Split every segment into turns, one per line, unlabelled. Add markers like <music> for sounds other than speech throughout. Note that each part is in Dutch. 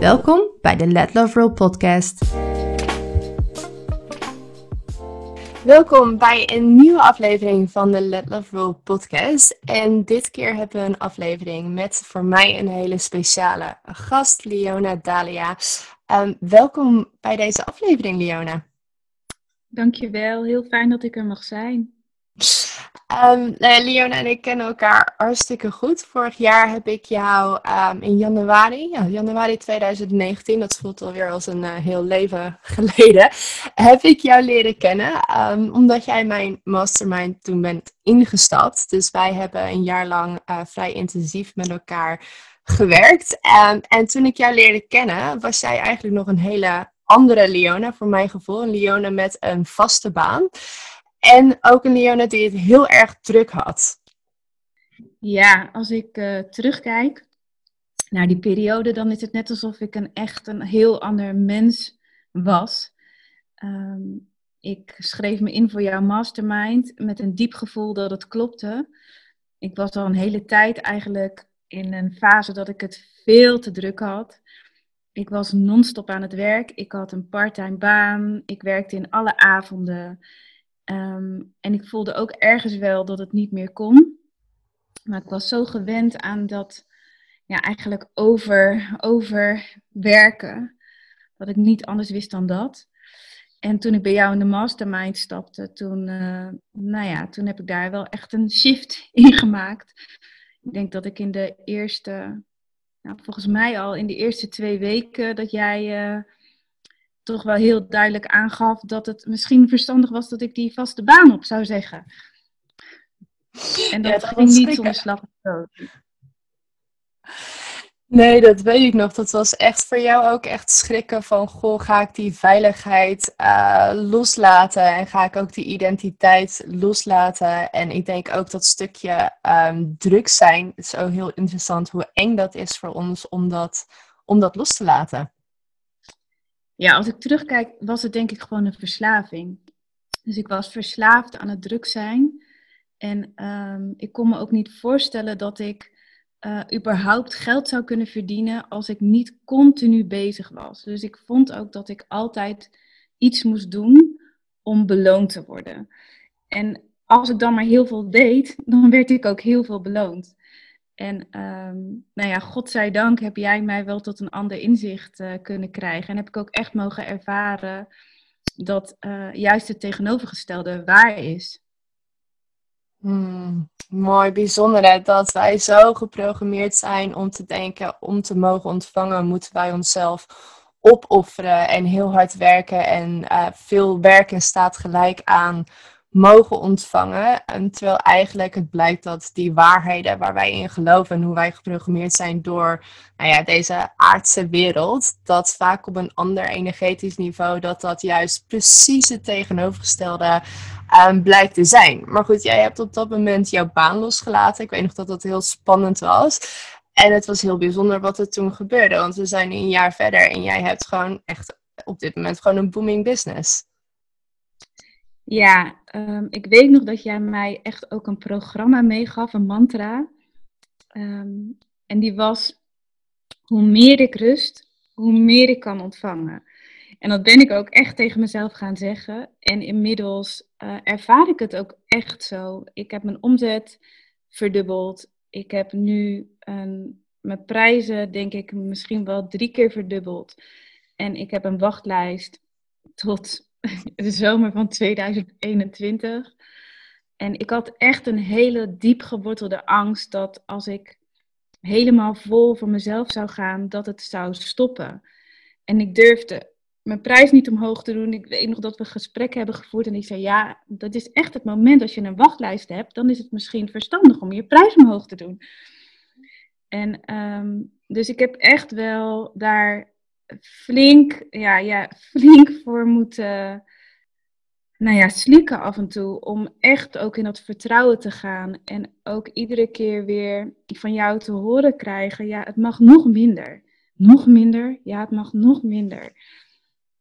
Welkom bij de Let Love Roll podcast. Welkom bij een nieuwe aflevering van de Let Love Roll podcast. En dit keer hebben we een aflevering met voor mij een hele speciale gast, Leona Dalia. Um, welkom bij deze aflevering, Leona.
Dankjewel, heel fijn dat ik er mag zijn.
Um, Leona en ik kennen elkaar hartstikke goed. Vorig jaar heb ik jou um, in januari, ja, januari 2019, dat voelt alweer als een uh, heel leven <laughs> geleden, heb ik jou leren kennen. Um, omdat jij mijn mastermind toen bent ingestapt. Dus wij hebben een jaar lang uh, vrij intensief met elkaar gewerkt. en toen ik jou leerde kennen, was jij eigenlijk nog een hele andere Leona, voor mijn gevoel. Een Leona met een vaste baan. En ook een Leona die het heel erg druk had.
Ja, als ik uh, terugkijk naar die periode, dan is het net alsof ik een echt een heel ander mens was. Um, ik schreef me in voor jouw mastermind met een diep gevoel dat het klopte. Ik was al een hele tijd eigenlijk in een fase dat ik het veel te druk had. Ik was non-stop aan het werk. Ik had een parttime baan. Ik werkte in alle avonden. Um, en ik voelde ook ergens wel dat het niet meer kon. Maar ik was zo gewend aan dat ja, eigenlijk over, overwerken. Dat ik niet anders wist dan dat. En toen ik bij jou in de mastermind stapte, toen, uh, nou ja, toen heb ik daar wel echt een shift <laughs> in gemaakt. Ik denk dat ik in de eerste, nou, volgens mij al in de eerste twee weken dat jij uh, toch wel heel duidelijk aangaf dat het misschien verstandig was dat ik die vaste baan op zou zeggen. En dat, ja, ging niet zonder slag of
Nee, dat weet ik nog. Dat was echt voor jou ook echt schrikken van, goh, ga ik die veiligheid uh, loslaten en ga ik ook die identiteit loslaten? En ik denk ook dat stukje um, druk zijn, is zo heel interessant hoe eng dat is voor ons om dat, om dat los te laten.
Ja, als ik terugkijk, was het denk ik gewoon een verslaving. Dus ik was verslaafd aan het druk zijn. En um, ik kon me ook niet voorstellen dat ik uh, überhaupt geld zou kunnen verdienen als ik niet continu bezig was. Dus ik vond ook dat ik altijd iets moest doen om beloond te worden. En als ik dan maar heel veel deed, dan werd ik ook heel veel beloond. En um, nou ja, godzijdank heb jij mij wel tot een ander inzicht uh, kunnen krijgen. En heb ik ook echt mogen ervaren dat uh, juist het tegenovergestelde waar is.
Hmm, mooi, bijzonder dat wij zo geprogrammeerd zijn om te denken, om te mogen ontvangen, moeten wij onszelf opofferen en heel hard werken. En uh, veel werken staat gelijk aan mogen ontvangen. En terwijl eigenlijk het blijkt dat die waarheden waar wij in geloven en hoe wij geprogrammeerd zijn door nou ja, deze aardse wereld, dat vaak op een ander energetisch niveau, dat dat juist precies het tegenovergestelde um, blijkt te zijn. Maar goed, jij hebt op dat moment jouw baan losgelaten. Ik weet nog dat dat heel spannend was. En het was heel bijzonder wat er toen gebeurde, want we zijn een jaar verder en jij hebt gewoon echt op dit moment gewoon een booming business.
Ja, um, ik weet nog dat jij mij echt ook een programma meegaf, een mantra. Um, en die was, hoe meer ik rust, hoe meer ik kan ontvangen. En dat ben ik ook echt tegen mezelf gaan zeggen. En inmiddels uh, ervaar ik het ook echt zo. Ik heb mijn omzet verdubbeld. Ik heb nu mijn prijzen, denk ik, misschien wel drie keer verdubbeld. En ik heb een wachtlijst tot <laughs> de zomer van 2021. En ik had echt een hele diep gewortelde angst dat als ik helemaal vol voor mezelf zou gaan, dat het zou stoppen. En ik durfde mijn prijs niet omhoog te doen. Ik weet nog dat we gesprekken hebben gevoerd en ik zei, ja, dat is echt het moment als je een wachtlijst hebt, dan is het misschien verstandig om je prijs omhoog te doen. En um, dus ik heb echt wel daar flink, ja, ja, flink voor moeten nou ja, slikken af en toe. Om echt ook in dat vertrouwen te gaan. En ook iedere keer weer van jou te horen krijgen. Ja, het mag nog minder. Nog minder. Ja, het mag nog minder.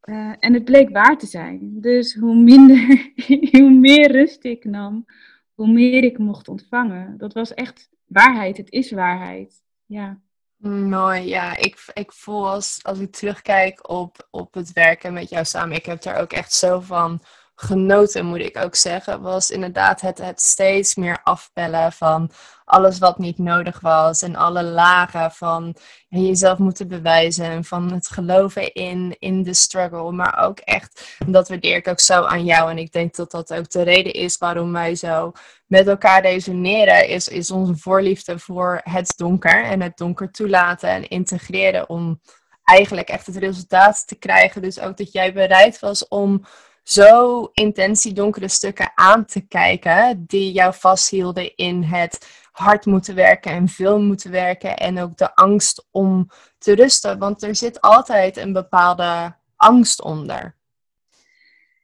Uh, en het bleek waar te zijn. Dus hoe minder, <laughs> hoe meer rust ik nam, hoe meer ik mocht ontvangen. Dat was echt waarheid. Het is waarheid. Ja.
Mooi, ja. Ik, ik voel als, als ik terugkijk op, op het werken met jou samen. Ik heb daar ook echt zo van genoten, moet ik ook zeggen, was inderdaad het, het steeds meer afbellen van alles wat niet nodig was. En alle lagen van jezelf moeten bewijzen. En van het geloven in, in de struggle. Maar ook echt, dat waardeer ik ook zo aan jou. En ik denk dat dat ook de reden is waarom wij zo met elkaar resoneren. Is, is onze voorliefde voor het donker. En het donker toelaten en integreren. Om eigenlijk echt het resultaat te krijgen. Dus ook dat jij bereid was om zo intens die donkere stukken aan te kijken, die jou vasthielden in het hard moeten werken en veel moeten werken en ook de angst om te rusten, want er zit altijd een bepaalde angst onder.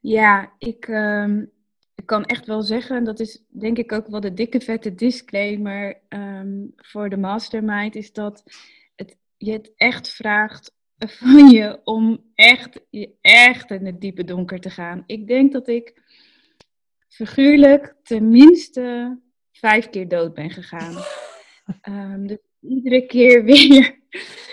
Ja, ik, ehm, ik kan echt wel zeggen, dat is denk ik ook wel de dikke vette disclaimer ehm, voor de mastermind, is dat het, je het echt vraagt <laughs> van je om echt, echt in het diepe donker te gaan. Ik denk dat ik figuurlijk tenminste vijf keer dood ben gegaan. Um, <laughs> dus iedere keer weer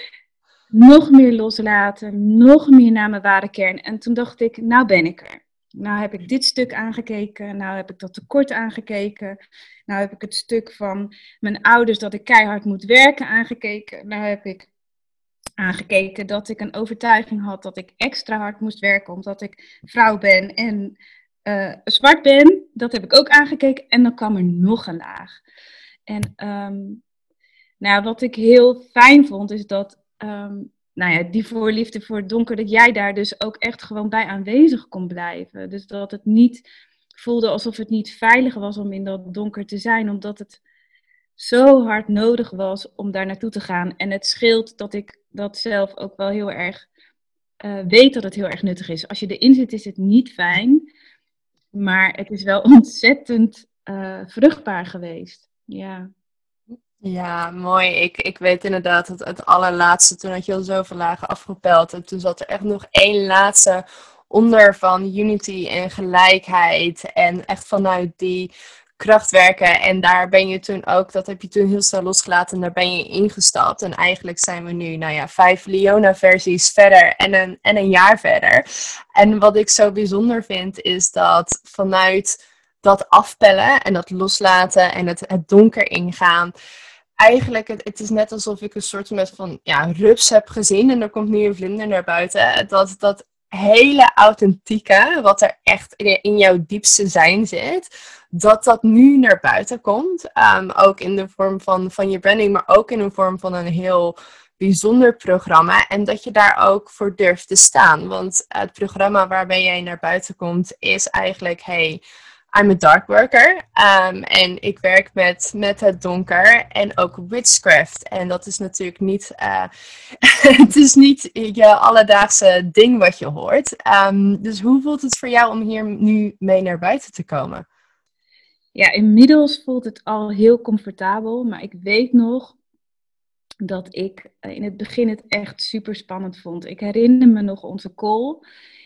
<laughs> nog meer loslaten, nog meer naar mijn ware kern. En toen dacht ik, nou ben ik er. Nou heb ik dit stuk aangekeken, nou heb ik dat tekort aangekeken. Nou heb ik het stuk van mijn ouders dat ik keihard moet werken aangekeken. Nou heb ik aangekeken dat ik een overtuiging had dat ik extra hard moest werken omdat ik vrouw ben en uh, zwart ben. Dat heb ik ook aangekeken en dan kwam er nog een laag. En ehm, nou, wat ik heel fijn vond is dat um, nou ja, die voorliefde voor het donker, dat jij daar dus ook echt gewoon bij aanwezig kon blijven. Dus dat het niet voelde alsof het niet veilig was om in dat donker te zijn, omdat het zo hard nodig was om daar naartoe te gaan. En het scheelt dat ik dat zelf ook wel heel erg uh, weet dat het heel erg nuttig is. Als je erin zit, is het niet fijn. Maar het is wel <laughs> ontzettend uh, vruchtbaar geweest. Ja.
Ja, mooi. Ik, ik weet inderdaad dat het allerlaatste, toen had je al zoveel lagen afgepeld. En toen zat er echt nog één laatste onder van unity en gelijkheid. En echt vanuit die kracht werken. En daar ben je toen ook, dat heb je toen heel snel losgelaten en daar ben je ingestapt. En eigenlijk zijn we nu, nou ja, vijf Leona-versies verder en een, en een jaar verder. En wat ik zo bijzonder vind, is dat vanuit dat afpellen en dat loslaten en het, het donker ingaan. Eigenlijk, het, het is net alsof ik een soort met van ja, rups heb gezien en er komt nu een vlinder naar buiten. Dat, dat hele authentieke, wat er echt in jouw diepste zijn zit, dat dat nu naar buiten komt. Um, ook in de vorm van, van je branding, maar ook in de vorm van een heel bijzonder programma. En dat je daar ook voor durft te staan. Want het programma waarbij jij naar buiten komt is eigenlijk, hey, I'm a dark worker. Um, en ik werk met, met het donker en ook witchcraft. En dat is natuurlijk niet, uh, <laughs> het is niet je alledaagse ding wat je hoort. Um, dus hoe voelt het voor jou om hier nu mee naar buiten te komen?
Ja, inmiddels voelt het al heel comfortabel. Maar ik weet nog dat ik eh, in het begin het echt super spannend vond. Ik herinner me nog onze call.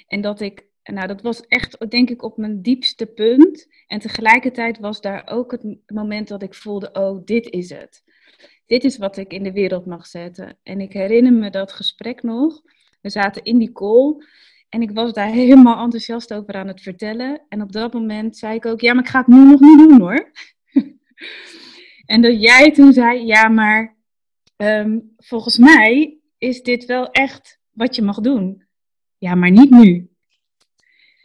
En dat ik nou, dat was echt, denk ik, op mijn diepste punt. En tegelijkertijd was daar ook het moment dat ik voelde, oh, dit is het. Dit is wat ik in de wereld mag zetten. En ik herinner me dat gesprek nog. We zaten in die call en ik was daar <laughs> helemaal enthousiast over aan het vertellen. En op dat moment zei ik ook, ja, maar ik ga het nu nog niet doen hoor. <laughs> en dat jij toen zei, ja, maar ehm, volgens mij is dit wel echt wat je mag doen. Ja, maar niet nu.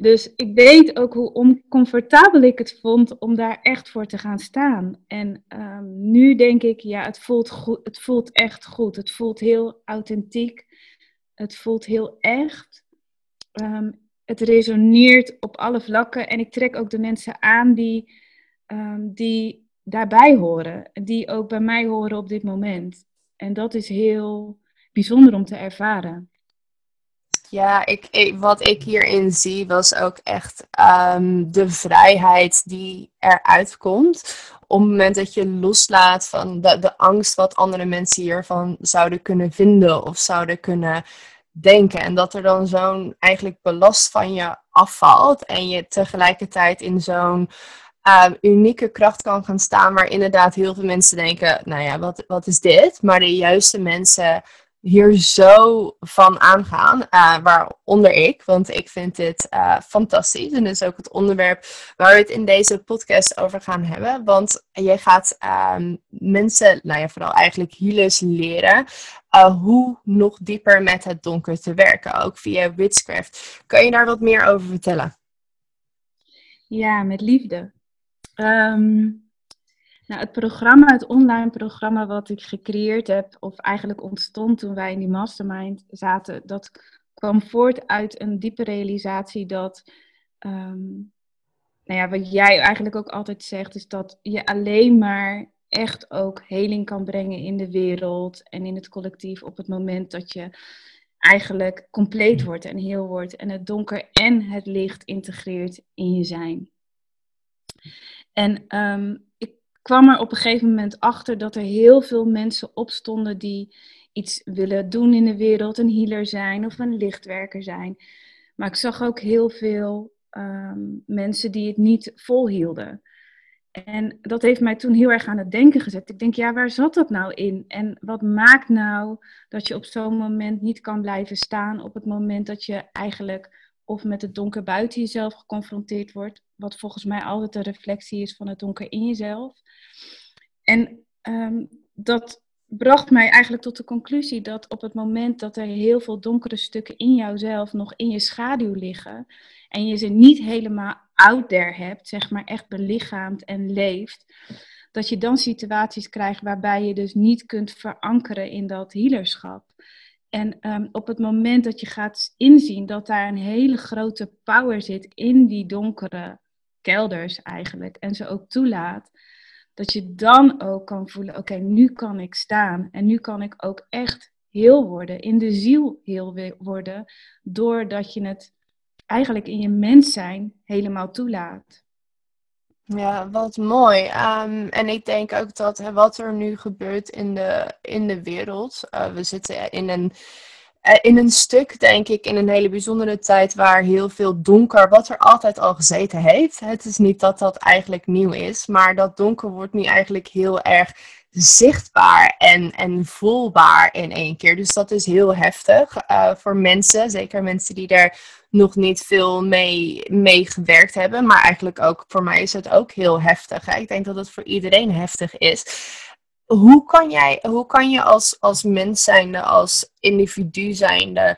Dus ik weet ook hoe oncomfortabel ik het vond om daar echt voor te gaan staan. En um, nu denk ik, ja, het voelt, goed, het voelt echt goed. Het voelt heel authentiek. Het voelt heel echt. Um, het resoneert op alle vlakken. En ik trek ook de mensen aan die, um, die daarbij horen. Die ook bij mij horen op dit moment. En dat is heel bijzonder om te ervaren.
Ja, ik, wat ik hierin zie was ook echt ehm, de vrijheid die eruit komt. Op het moment dat je loslaat van de, de angst wat andere mensen hiervan zouden kunnen vinden of zouden kunnen denken. En dat er dan zo'n eigenlijk belast van je afvalt en je tegelijkertijd in zo'n um, unieke kracht kan gaan staan, waar inderdaad heel veel mensen denken, nou ja, wat, wat is dit? Maar de juiste mensen hier zo van aangaan, uh, waaronder ik, want ik vind dit uh, fantastisch. En is ook het onderwerp waar we het in deze podcast over gaan hebben. Want je gaat um, mensen, nou ja, vooral eigenlijk healers leren uh, hoe nog dieper met het donker te werken, ook via witchcraft. Kan je daar wat meer over vertellen?
Ja, met liefde. Um, nou, het programma, het online programma wat ik gecreëerd heb, of eigenlijk ontstond toen wij in die mastermind zaten, dat kwam voort uit een diepe realisatie dat, um, nou ja, wat jij eigenlijk ook altijd zegt, is dat je alleen maar echt ook heling kan brengen in de wereld en in het collectief op het moment dat je eigenlijk compleet wordt en heel wordt en het donker en het licht integreert in je zijn. En um, ik kwam er op een gegeven moment achter dat er heel veel mensen opstonden die iets willen doen in de wereld, een healer zijn of een lichtwerker zijn. Maar ik zag ook heel veel um, mensen die het niet volhielden. En dat heeft mij toen heel erg aan het denken gezet. Ik denk, ja, waar zat dat nou in? En wat maakt nou dat je op zo'n moment niet kan blijven staan op het moment dat je eigenlijk of met het donker buiten jezelf geconfronteerd wordt, wat volgens mij altijd een reflectie is van het donker in jezelf. En um, dat bracht mij eigenlijk tot de conclusie dat op het moment dat er heel veel donkere stukken in jouzelf nog in je schaduw liggen en je ze niet helemaal out there hebt, zeg maar echt belichaamd en leeft, dat je dan situaties krijgt waarbij je dus niet kunt verankeren in dat healerschap. En um, op het moment dat je gaat inzien dat daar een hele grote power zit in die donkere kelders eigenlijk, en ze ook toelaat, dat je dan ook kan voelen, oké, nu kan ik staan en nu kan ik ook echt heel worden, in de ziel heel worden, doordat je het eigenlijk in je mens zijn helemaal toelaat.
Ja, wat mooi. Um, en ik denk ook dat wat er nu gebeurt in de, in de wereld, uh, we zitten in een, uh, in een stuk, denk ik, in een hele bijzondere tijd waar heel veel donker, wat er altijd al gezeten heeft. Het is niet dat dat eigenlijk nieuw is, maar dat donker wordt nu eigenlijk heel erg zichtbaar en, en voelbaar in één keer. Dus dat is heel heftig uh, voor mensen, zeker mensen die er nog niet veel mee, mee gewerkt hebben. Maar eigenlijk ook voor mij is het ook heel heftig. Ik denk dat het voor iedereen heftig is. Hoe kan, jij, hoe kan je als, als mens zijnde, als individu zijnde,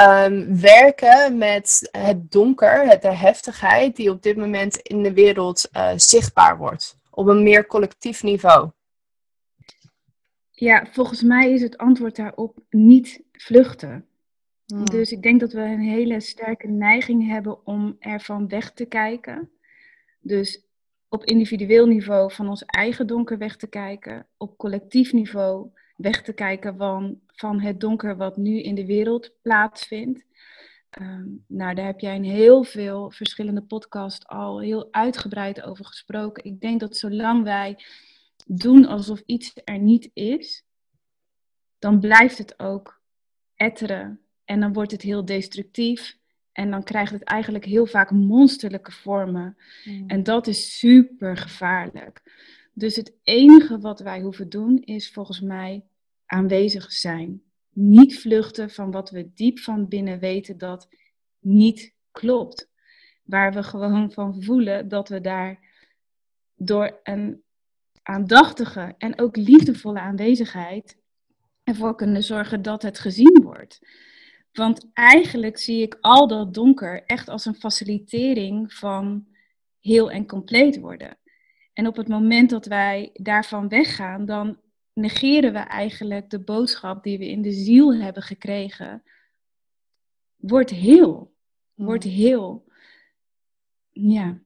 um, werken met het donker, de heftigheid die op dit moment in de wereld uh, zichtbaar wordt? Op een meer collectief niveau.
Ja, volgens mij is het antwoord daarop niet vluchten. Hmm. Dus ik denk dat we een hele sterke neiging hebben om ervan weg te kijken. Dus op individueel niveau van ons eigen donker weg te kijken, op collectief niveau weg te kijken van, van het donker wat nu in de wereld plaatsvindt. Um, nou, daar heb jij in heel veel verschillende podcasts al heel uitgebreid over gesproken. Ik denk dat zolang wij doen alsof iets er niet is, dan blijft het ook etteren en dan wordt het heel destructief. En dan krijgt het eigenlijk heel vaak monsterlijke vormen. Mm. En dat is super gevaarlijk. Dus het enige wat wij hoeven doen is volgens mij aanwezig zijn. Niet vluchten van wat we diep van binnen weten dat niet klopt. Waar we gewoon van voelen dat we daar door een aandachtige en ook liefdevolle aanwezigheid ervoor kunnen zorgen dat het gezien wordt. Want eigenlijk zie ik al dat donker echt als een facilitering van heel en compleet worden. En op het moment dat wij daarvan weggaan, dan negeren we eigenlijk de boodschap die we in de ziel hebben gekregen. Wordt heel. Wordt heel. Ja.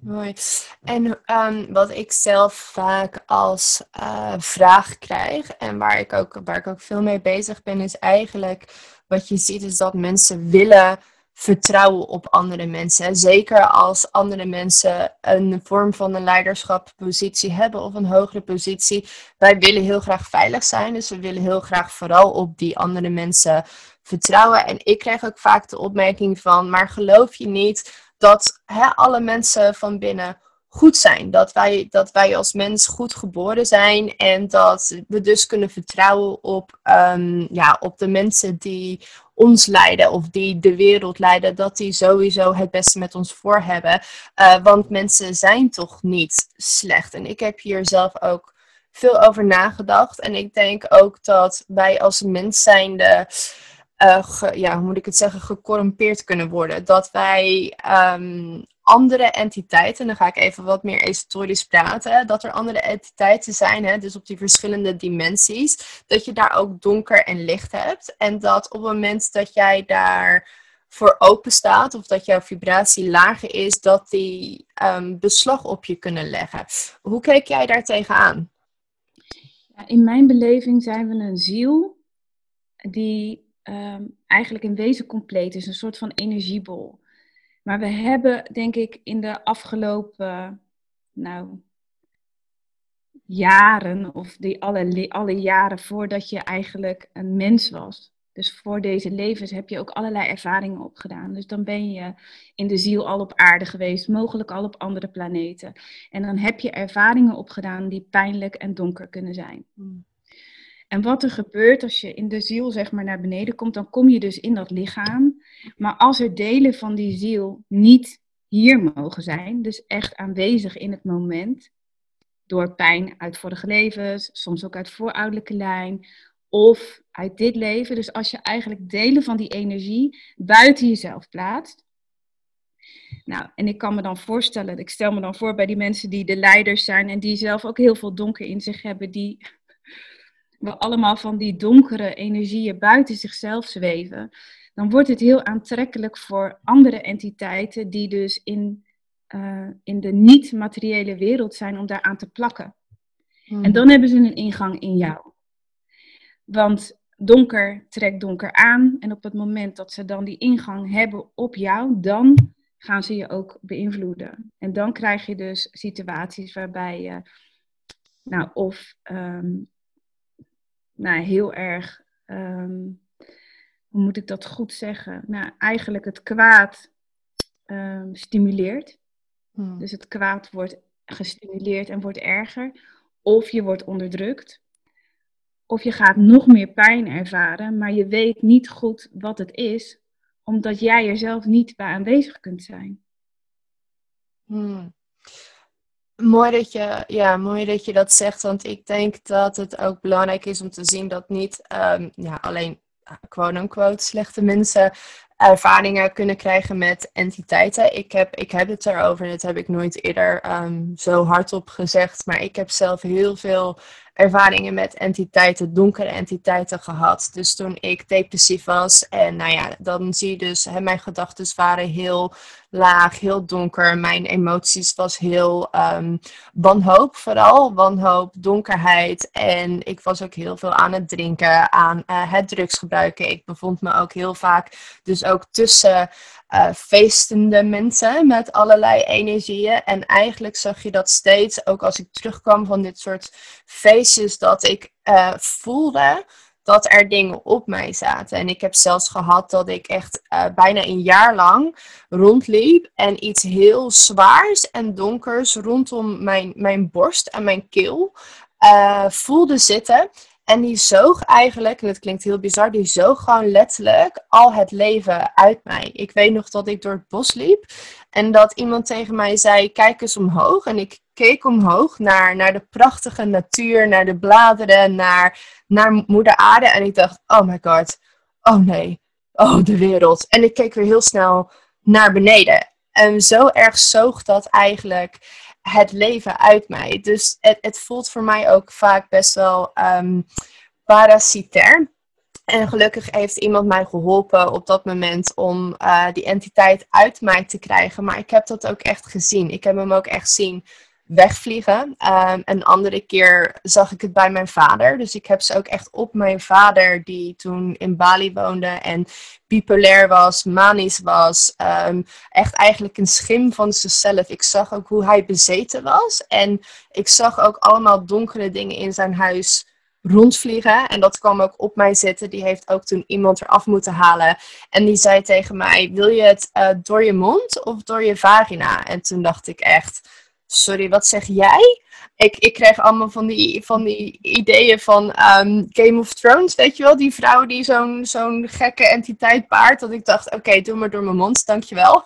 Mooi. En um, wat ik zelf vaak als uh, vraag krijg en waar ik, ook, waar ik ook veel mee bezig ben, is eigenlijk wat je ziet is dat mensen willen vertrouwen op andere mensen. Zeker als andere mensen een vorm van een leiderschapspositie hebben of een hogere positie. Wij willen heel graag veilig zijn, dus we willen heel graag vooral op die andere mensen vertrouwen. En ik krijg ook vaak de opmerking van, maar geloof je niet dat hè, alle mensen van binnen goed zijn. Dat wij, dat wij als mens goed geboren zijn en dat we dus kunnen vertrouwen op, um, ja, op de mensen die ons leiden of die de wereld leiden, dat die sowieso het beste met ons voor hebben. Uh, want mensen zijn toch niet slecht. En ik heb hier zelf ook veel over nagedacht. En ik denk ook dat wij als mens zijnde uh, ja, hoe moet ik het zeggen, gecorrumpeerd kunnen worden. Dat wij um, andere entiteiten, dan ga ik even wat meer esoterisch praten, dat er andere entiteiten zijn, hè, dus op die verschillende dimensies, dat je daar ook donker en licht hebt. En dat op het moment dat jij daar voor open staat of dat jouw vibratie lager is, dat die um, beslag op je kunnen leggen. Hoe kijk jij daar tegenaan?
In mijn beleving zijn we een ziel die um, eigenlijk in wezen compleet is, een soort van energiebol. Maar we hebben, denk ik, in de afgelopen nou, jaren, of die alle, alle jaren voordat je eigenlijk een mens was, dus voor deze levens heb je ook allerlei ervaringen opgedaan. Dus dan ben je in de ziel al op aarde geweest, mogelijk al op andere planeten. En dan heb je ervaringen opgedaan die pijnlijk en donker kunnen zijn. Hmm. En wat er gebeurt als je in de ziel zeg maar naar beneden komt, dan kom je dus in dat lichaam. Maar als er delen van die ziel niet hier mogen zijn, dus echt aanwezig in het moment, door pijn uit vorige levens, soms ook uit voorouderlijke lijn of uit dit leven. Dus als je eigenlijk delen van die energie buiten jezelf plaatst. Nou, en ik kan me dan voorstellen, ik stel me dan voor bij die mensen die de leiders zijn en die zelf ook heel veel donker in zich hebben, die we allemaal van die donkere energieën buiten zichzelf zweven, dan wordt het heel aantrekkelijk voor andere entiteiten die dus in, uh, in de niet-materiële wereld zijn om daaraan te plakken. Hmm. En dan hebben ze een ingang in jou. Want donker trekt donker aan en op het moment dat ze dan die ingang hebben op jou, dan gaan ze je ook beïnvloeden. En dan krijg je dus situaties waarbij je, nou, of um, nou, heel erg, ehm, hoe moet ik dat goed zeggen? Nou, eigenlijk het kwaad um, stimuleert. Hmm. Dus het kwaad wordt gestimuleerd en wordt erger. Of je wordt onderdrukt. Of je gaat nog meer pijn ervaren, maar je weet niet goed wat het is, omdat jij er zelf niet bij aanwezig kunt zijn.
Hmm. Mooi dat, je, ja, mooi dat je dat zegt, want ik denk dat het ook belangrijk is om te zien dat niet um, ja, alleen quote-unquote slechte mensen ervaringen kunnen krijgen met entiteiten. Ik heb, ik heb het erover dat heb ik nooit eerder um, zo hardop gezegd, maar ik heb zelf heel veel ervaringen met entiteiten, donkere entiteiten gehad. Dus toen ik depressief was en nou ja, dan zie je dus, hè, mijn gedachten waren heel laag, heel donker. Mijn emoties was heel um, wanhoop vooral, wanhoop, donkerheid. En ik was ook heel veel aan het drinken, aan uh, het drugs gebruiken. Ik bevond me ook heel vaak dus ook tussen uh, feestende mensen met allerlei energieën. En eigenlijk zag je dat steeds, ook als ik terugkwam van dit soort feestjes, dat ik uh, voelde dat er dingen op mij zaten. En ik heb zelfs gehad dat ik echt uh, bijna een jaar lang rondliep en iets heel zwaars en donkers rondom mijn, mijn borst en mijn keel voelde zitten. En die zoog eigenlijk, en het klinkt heel bizar, die zoog gewoon letterlijk al het leven uit mij. Ik weet nog dat ik door het bos liep en dat iemand tegen mij zei: Kijk eens omhoog. En ik keek omhoog naar, naar de prachtige natuur, naar de bladeren, naar, naar Moeder Aarde. En ik dacht: Oh my god, oh nee, oh de wereld. En ik keek weer heel snel naar beneden. En zo erg zoog dat eigenlijk het leven uit mij. Dus het, het voelt voor mij ook vaak best wel um, parasitair. En gelukkig heeft iemand mij geholpen op dat moment om uh, die entiteit uit mij te krijgen. Maar ik heb dat ook echt gezien. Ik heb hem ook echt zien wegvliegen. Um, een andere keer zag ik het bij mijn vader. Dus ik heb ze ook echt op mijn vader, die toen in Bali woonde en bipolair was, manisch was. Um, echt eigenlijk een schim van zichzelf. Ik zag ook hoe hij bezeten was. En ik zag ook allemaal donkere dingen in zijn huis rondvliegen. En dat kwam ook op mij zitten. Die heeft ook toen iemand eraf moeten halen. En die zei tegen mij: Wil je het uh, door je mond of door je vagina? En toen dacht ik echt sorry, wat zeg jij? Ik, ik kreeg allemaal van die, van die ideeën van um, Game of Thrones, weet je wel? Die vrouw die zo'n zo'n gekke entiteit paart. Dat ik dacht, oké, doe maar door mijn mond, dankjewel.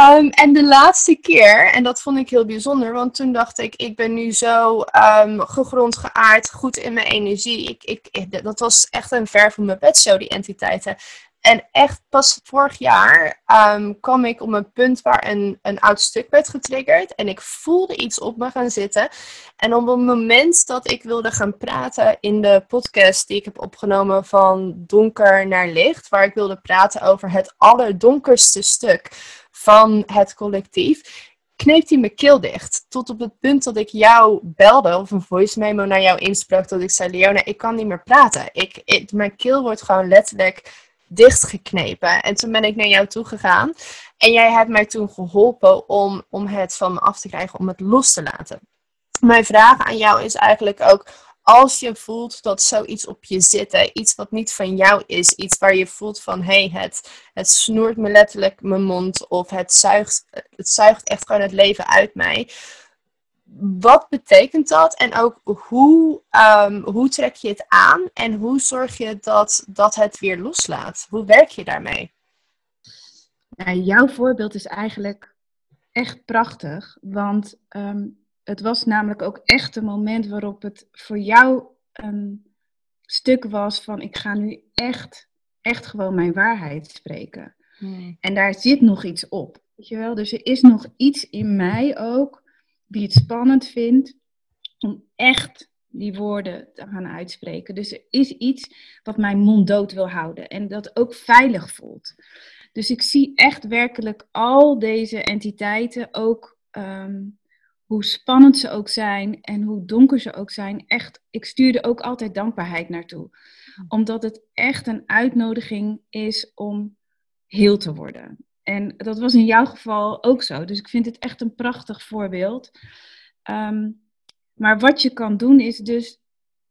um, <laughs> en de laatste keer, en dat vond ik heel bijzonder, want toen dacht ik, ik ben nu zo um, gegrond, geaard, goed in mijn energie. Ik, ik, dat was echt een ver van mijn bedshow, die entiteiten. En echt pas vorig jaar um, kwam ik op een punt waar een, een oud stuk werd getriggerd. En ik voelde iets op me gaan zitten. En op het moment dat ik wilde gaan praten in de podcast die ik heb opgenomen van donker naar licht. Waar ik wilde praten over het allerdonkerste stuk van het collectief kneep hij mijn keel dicht. Tot op het punt dat ik jou belde of een voice memo naar jou insprak. Dat ik zei, Leona, ik kan niet meer praten. Ik, mijn keel wordt gewoon letterlijk dichtgeknepen. En toen ben ik naar jou toe gegaan. En jij hebt mij toen geholpen om, om het van me af te krijgen, om het los te laten. Mijn vraag aan jou is eigenlijk ook, als je voelt dat zoiets op je zit, iets wat niet van jou is, iets waar je voelt van hé, hey, het, het snoert me letterlijk mijn mond of het zuigt, het zuigt echt gewoon het leven uit mij wat betekent dat en ook hoe, um, hoe trek je het aan en hoe zorg je dat, dat het weer loslaat? Hoe werk je daarmee?
Nou, jouw voorbeeld is eigenlijk echt prachtig, want um, het was namelijk ook echt een moment waarop het voor jou een stuk was van ik ga nu echt, echt gewoon mijn waarheid spreken. Hmm. En daar zit nog iets op. Weet je wel? Dus er is nog iets in mij ook die het spannend vindt om echt die woorden te gaan uitspreken. Dus er is iets wat mijn mond dood wil houden en dat ook veilig voelt. Dus ik zie echt werkelijk al deze entiteiten, ook um, hoe spannend ze ook zijn en hoe donker ze ook zijn, echt, ik stuur er ook altijd dankbaarheid naartoe. Omdat het echt een uitnodiging is om heel te worden. En dat was in jouw geval ook zo. Dus ik vind het echt een prachtig voorbeeld. Ehm, maar wat je kan doen is dus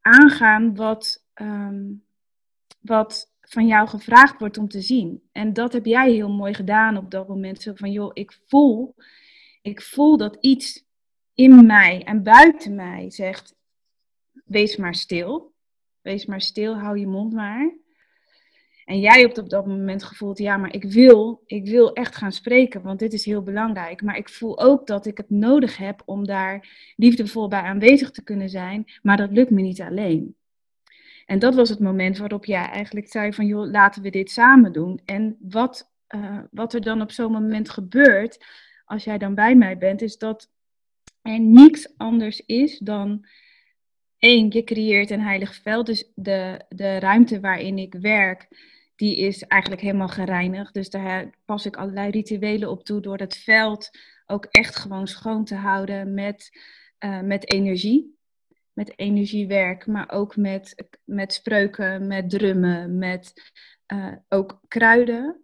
aangaan wat, ehm, wat van jou gevraagd wordt om te zien. En dat heb jij heel mooi gedaan op dat moment. Zo van, joh, ik voel, ik voel dat iets in mij en buiten mij zegt, wees maar stil. Wees maar stil, hou je mond maar. En jij hebt op dat moment gevoeld, ja, maar ik wil, ik wil echt gaan spreken, want dit is heel belangrijk. Maar ik voel ook dat ik het nodig heb om daar liefdevol bij aanwezig te kunnen zijn, maar dat lukt me niet alleen. En dat was het moment waarop jij eigenlijk zei van, joh, laten we dit samen doen. En wat, uh, wat er dan op zo'n moment gebeurt, als jij dan bij mij bent, is dat er niets anders is dan één, je creëert een heilig veld. Dus de, de ruimte waarin ik werk, die is eigenlijk helemaal gereinigd. Dus daar pas ik allerlei rituelen op toe door het veld ook echt gewoon schoon te houden met, uh, met energie. Met energiewerk, maar ook met, met spreuken, met drummen, met uh, ook kruiden.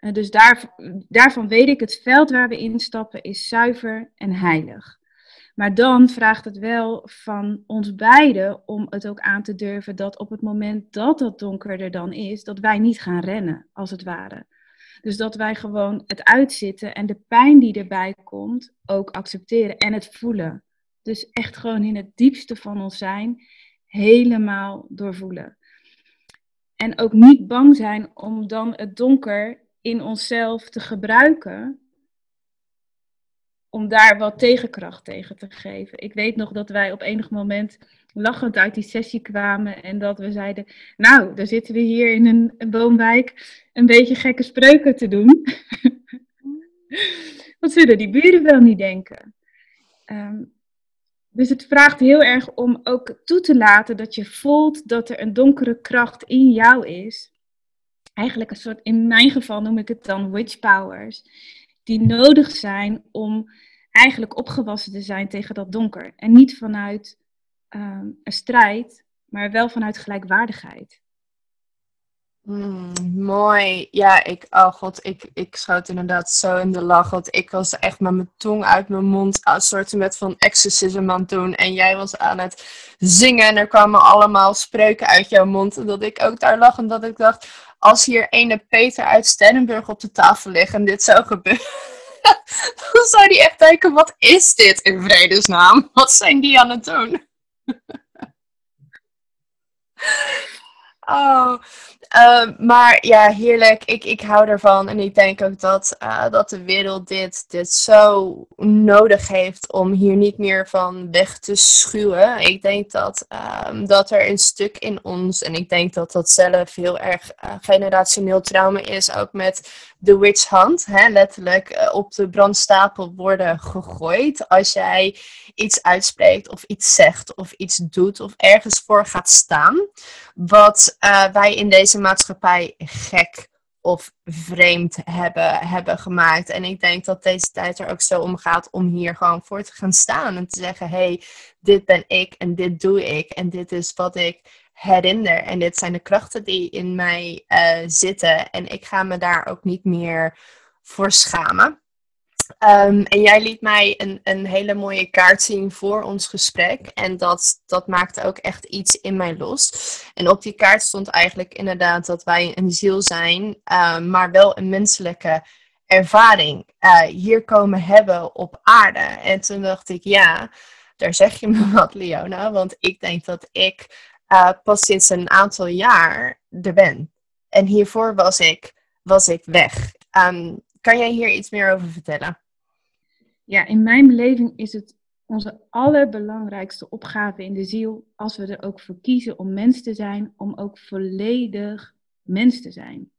Uh, dus daar, daarvan weet ik, het veld waar we instappen is zuiver en heilig. Maar dan vraagt het wel van ons beiden om het ook aan te durven dat op het moment dat het donkerder dan is, dat wij niet gaan rennen, als het ware. Dus dat wij gewoon het uitzitten en de pijn die erbij komt ook accepteren en het voelen. Dus echt gewoon in het diepste van ons zijn helemaal doorvoelen. En ook niet bang zijn om dan het donker in onszelf te gebruiken om daar wat tegenkracht tegen te geven. Ik weet nog dat wij op enig moment lachend uit die sessie kwamen en dat we zeiden, nou, dan zitten we hier in een, woonwijk een beetje gekke spreuken te doen. <laughs> Wat zullen die buren wel niet denken? Um, Dus het vraagt heel erg om ook toe te laten dat je voelt dat er een donkere kracht in jou is. Eigenlijk een soort, in mijn geval noem ik het dan witch powers, die nodig zijn om eigenlijk opgewassen te zijn tegen dat donker. En niet vanuit um, een strijd, maar wel vanuit gelijkwaardigheid.
Mm, mooi. Ja, ik, oh god, ik, ik schoot inderdaad zo in de lach. Want ik was echt met mijn tong uit mijn mond een soort met van exorcism aan het doen. En jij was aan het zingen en er kwamen allemaal spreuken uit jouw mond. En dat ik ook daar lag en dat ik dacht, als hier ene Peter uit Stenenburg op de tafel ligt en dit zou gebeuren. <laughs> dan zou die echt denken, wat is dit in vredesnaam? Wat zijn die aan het doen? Oh, Ehm, maar ja, heerlijk. Ik, ik hou ervan. En ik denk ook dat, uh, dat de wereld dit, dit zo nodig heeft om hier niet meer van weg te schuwen. Ik denk dat, um, dat er een stuk in ons, en ik denk dat dat zelf heel erg uh, generationeel trauma is, ook met de witch hunt. Hè, letterlijk uh, op de brandstapel worden gegooid. Als jij iets uitspreekt of iets zegt of iets doet of ergens voor gaat staan. Wat wij in deze maatschappij gek of vreemd hebben, hebben gemaakt. En ik denk dat deze tijd er ook zo om gaat om hier gewoon voor te gaan staan. En te zeggen, hey, dit ben ik en dit doe ik. En dit is wat ik herinner. En dit zijn de krachten die in mij uh, zitten. En ik ga me daar ook niet meer voor schamen. Um, en jij liet mij een, een hele mooie kaart zien voor ons gesprek. En dat, dat maakte ook echt iets in mij los. En op die kaart stond eigenlijk inderdaad dat wij een ziel zijn, uh, maar wel een menselijke ervaring uh, hier komen hebben op aarde. En toen dacht ik, ja, daar zeg je me <laughs> wat, Leona. Want ik denk dat ik uh, pas sinds een aantal jaar er ben. En hiervoor was ik, was ik weg. Um, kan jij hier iets meer over vertellen?
Ja, in mijn beleving is het onze allerbelangrijkste opgave in de ziel, als we er ook voor kiezen om mens te zijn, om ook volledig mens te zijn.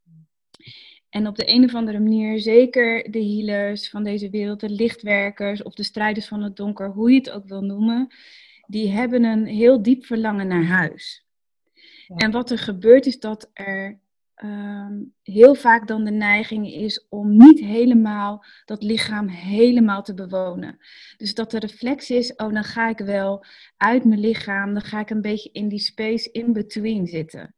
En op de een of andere manier, zeker de healers van deze wereld, de lichtwerkers of de strijders van het donker, hoe je het ook wil noemen, die hebben een heel diep verlangen naar huis. En wat er gebeurt is dat er Ehm, heel vaak dan de neiging is om niet helemaal dat lichaam helemaal te bewonen. Dus dat de reflex is, oh dan ga ik wel uit mijn lichaam, dan ga ik een beetje in die space in between zitten.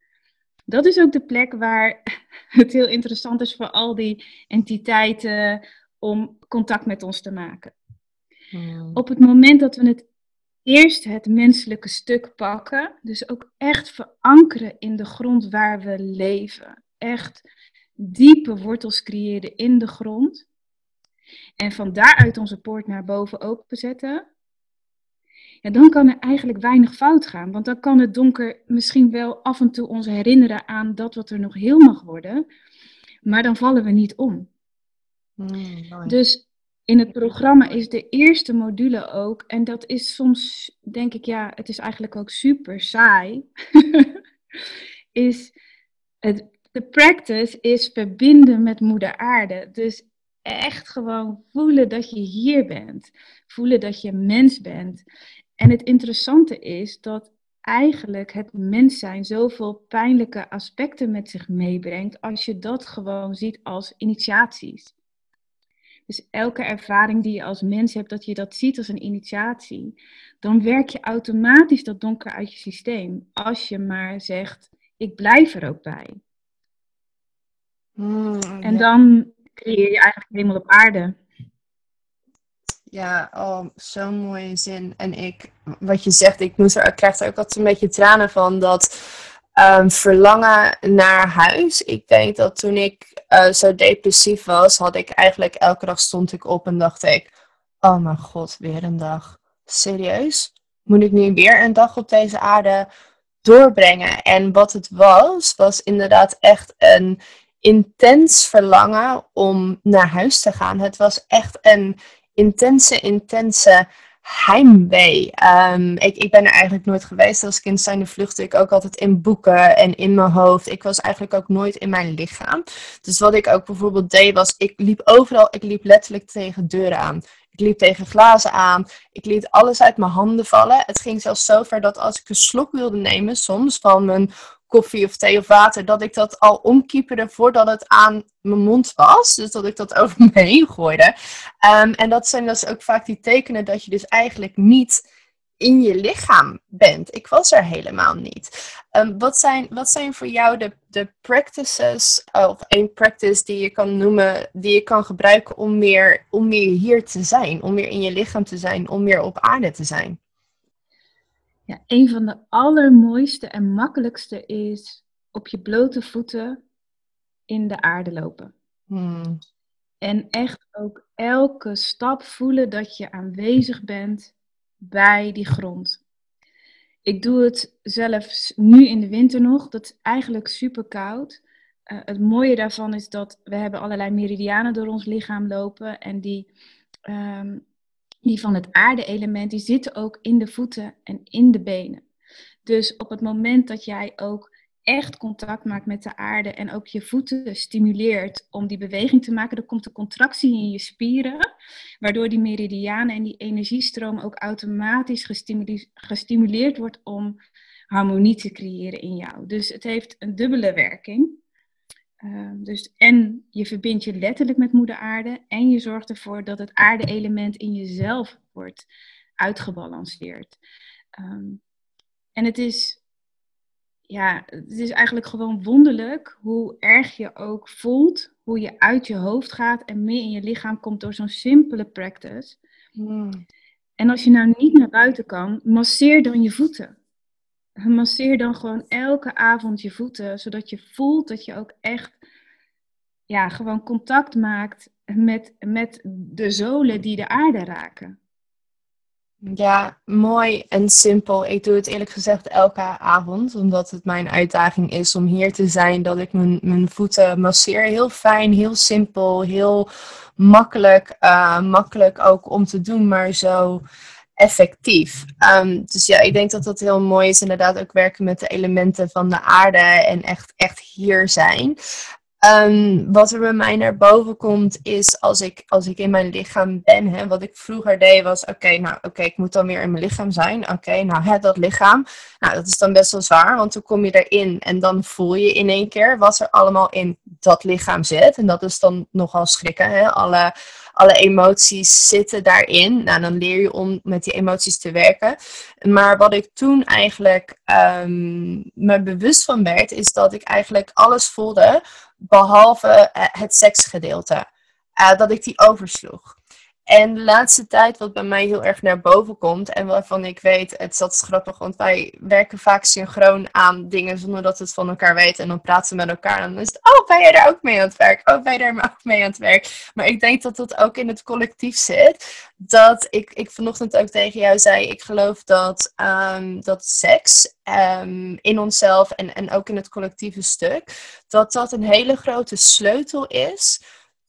Dat is ook de plek waar <laughs> het heel interessant is voor al die entiteiten om contact met ons te maken. Hmm. Op het moment dat we het eerst het menselijke stuk pakken. Dus ook echt verankeren in de grond waar we leven. Echt diepe wortels creëren in de grond. En van daaruit onze poort naar boven openzetten. Ja, dan kan er eigenlijk weinig fout gaan. Want dan kan het donker misschien wel af en toe ons herinneren aan dat wat er nog heel mag worden. Maar dan vallen we niet om. Hmm, dus in het programma is de eerste module ook, en dat is soms, denk ik, ja, het is eigenlijk ook super saai, <laughs> is het, de practice is verbinden met moeder aarde. Dus echt gewoon voelen dat je hier bent, voelen dat je mens bent. En het interessante is dat eigenlijk het mens zijn zoveel pijnlijke aspecten met zich meebrengt als je dat gewoon ziet als initiaties. Dus elke ervaring die je als mens hebt, dat je dat ziet als een initiatie, dan werk je automatisch dat donker uit je systeem. Als je maar zegt, ik blijf er ook bij. Hmm, en dan creëer je eigenlijk helemaal op aarde.
Ja, oh, zo'n mooie zin. En ik, wat je zegt, ik, moest er, ik krijg er ook altijd een beetje tranen van dat um, verlangen naar huis. Ik denk dat toen ik uh, zo depressief was, had ik eigenlijk elke dag stond ik op en dacht ik, oh mijn god, weer een dag. Serieus? Moet ik nu weer een dag op deze aarde doorbrengen? En wat het was, was inderdaad echt een intens verlangen om naar huis te gaan. Het was echt een intense, intense heimwee. Um, ik, ik ben er eigenlijk nooit geweest. Als kind zijnde vluchtte ik ook altijd in boeken en in mijn hoofd. Ik was eigenlijk ook nooit in mijn lichaam. Dus wat ik ook bijvoorbeeld deed was, ik liep overal, ik liep letterlijk tegen deuren aan. Ik liep tegen glazen aan. Ik liet alles uit mijn handen vallen. Het ging zelfs zo ver dat als ik een slok wilde nemen, soms van mijn koffie of thee of water, dat ik dat al omkieperde voordat het aan mijn mond was. Dus dat ik dat <laughs> over me heen gooide. Ehm, en dat zijn dus ook vaak die tekenen dat je dus eigenlijk niet in je lichaam bent. Ik was er helemaal niet. Um, wat, zijn, wat zijn voor jou de, de practices, of één practice die je kan noemen, die je kan gebruiken om meer, om meer hier te zijn, om meer in je lichaam te zijn, om meer op aarde te zijn?
Ja, een van de allermooiste en makkelijkste is op je blote voeten in de aarde lopen. Hmm. En echt ook elke stap voelen dat je aanwezig bent bij die grond. Ik doe het zelfs nu in de winter nog. Dat is eigenlijk super koud. Uh, het mooie daarvan is dat we hebben allerlei meridianen door ons lichaam lopen. En die, um, die van het aarde-element, die zitten ook in de voeten en in de benen. Dus op het moment dat jij ook echt contact maakt met de aarde en ook je voeten stimuleert om die beweging te maken, dan komt de contractie in je spieren, waardoor die meridianen en die energiestroom ook automatisch gestimuleerd wordt om harmonie te creëren in jou. Dus het heeft een dubbele werking. Uh, dus en je verbindt je letterlijk met moeder aarde en je zorgt ervoor dat het aarde-element in jezelf wordt uitgebalanceerd. Um, en het is ja, het is eigenlijk gewoon wonderlijk hoe erg je ook voelt, hoe je uit je hoofd gaat en meer in je lichaam komt door zo'n simpele practice. Hmm. En als je nou niet naar buiten kan, masseer dan je voeten. Masseer dan gewoon elke avond je voeten, zodat je voelt dat je ook echt ja, gewoon contact maakt met, met de zolen die de aarde raken.
Ja, mooi en simpel. Ik doe het eerlijk gezegd elke avond, omdat het mijn uitdaging is om hier te zijn, dat ik mijn, mijn voeten masseer. Heel fijn, heel simpel, heel makkelijk. Uh, makkelijk ook om te doen, maar zo effectief. Um, dus ja, ik denk dat dat heel mooi is. Inderdaad, ook werken met de elementen van de aarde en echt, echt hier zijn. Um, wat er bij mij naar boven komt, is als ik, als ik in mijn lichaam ben. Hè, wat ik vroeger deed was, oké, nou oké, ik moet dan weer in mijn lichaam zijn. Oké, nou hè, dat lichaam. Nou, dat is dan best wel zwaar, want dan kom je erin en dan voel je in één keer wat er allemaal in dat lichaam zit. En dat is dan nogal schrikken. Hè? Alle, alle emoties zitten daarin. Nou, dan leer je om met die emoties te werken. Maar wat ik toen eigenlijk um, me bewust van werd, is dat ik eigenlijk alles voelde behalve eh, het seksgedeelte. Uh, dat ik die oversloeg. En de laatste tijd, wat bij mij heel erg naar boven komt en waarvan ik weet, het dat grappig, want wij werken vaak synchroon aan dingen zonder dat we het van elkaar weten. En dan praten we met elkaar en dan is het, oh, ben jij daar ook mee aan het werk? Oh, ben je daar ook mee aan het werk? Maar ik denk dat dat ook in het collectief zit. Dat ik, ik vanochtend ook tegen jou zei, ik geloof dat, um, dat seks um, in onszelf en, en ook in het collectieve stuk, dat dat een hele grote sleutel is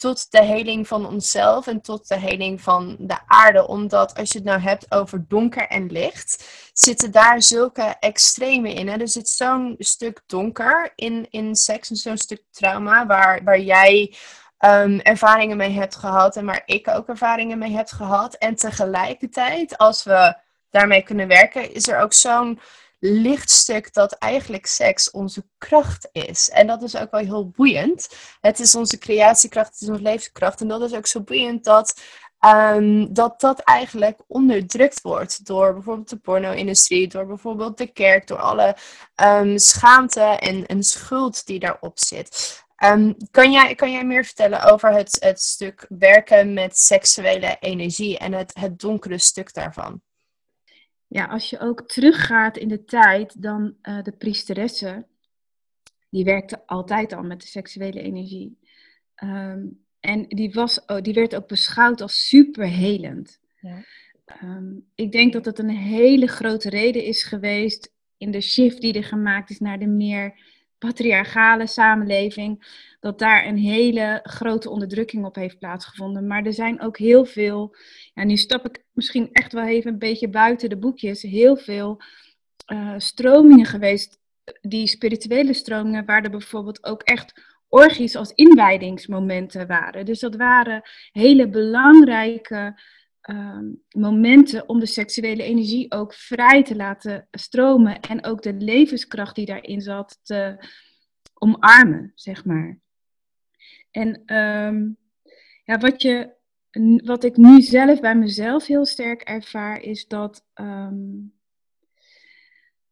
tot de heling van onszelf en tot de heling van de aarde. Omdat als je het nou hebt over donker en licht, zitten daar zulke extreme in. Hè? Er zit zo'n stuk donker in, in seks en zo'n stuk trauma waar, waar jij um, ervaringen mee hebt gehad en waar ik ook ervaringen mee heb gehad. En tegelijkertijd, als we daarmee kunnen werken, is er ook zo'n lichtstuk dat eigenlijk seks onze kracht is. En dat is ook wel heel boeiend. Het is onze creatiekracht, het is onze levenskracht. En dat is ook zo boeiend dat um, dat, dat eigenlijk onderdrukt wordt door bijvoorbeeld de porno-industrie, door bijvoorbeeld de kerk, door alle um, schaamte en, en schuld die daarop zit. Um, kan, jij, kan jij meer vertellen over het, het stuk werken met seksuele energie en het, het donkere stuk daarvan?
Ja, als je ook teruggaat in de tijd, dan uh, de priesteressen, die werkte altijd al met de seksuele energie. Um, en die, was, oh, die werd ook beschouwd als superhelend. Ja. Um, ik denk dat het een hele grote reden is geweest in de shift die er gemaakt is naar de meer patriarchale samenleving, dat daar een hele grote onderdrukking op heeft plaatsgevonden. Maar er zijn ook heel veel, ja, nu stap ik misschien echt wel even een beetje buiten de boekjes, heel veel uh, stromingen geweest, die spirituele stromingen, waar er bijvoorbeeld ook echt orgies als inwijdingsmomenten waren. Dus dat waren hele belangrijke ehm, momenten om de seksuele energie ook vrij te laten stromen en ook de levenskracht die daarin zat te omarmen, zeg maar. En ehm, ja, wat, je, wat ik nu zelf bij mezelf heel sterk ervaar, is dat. Ehm,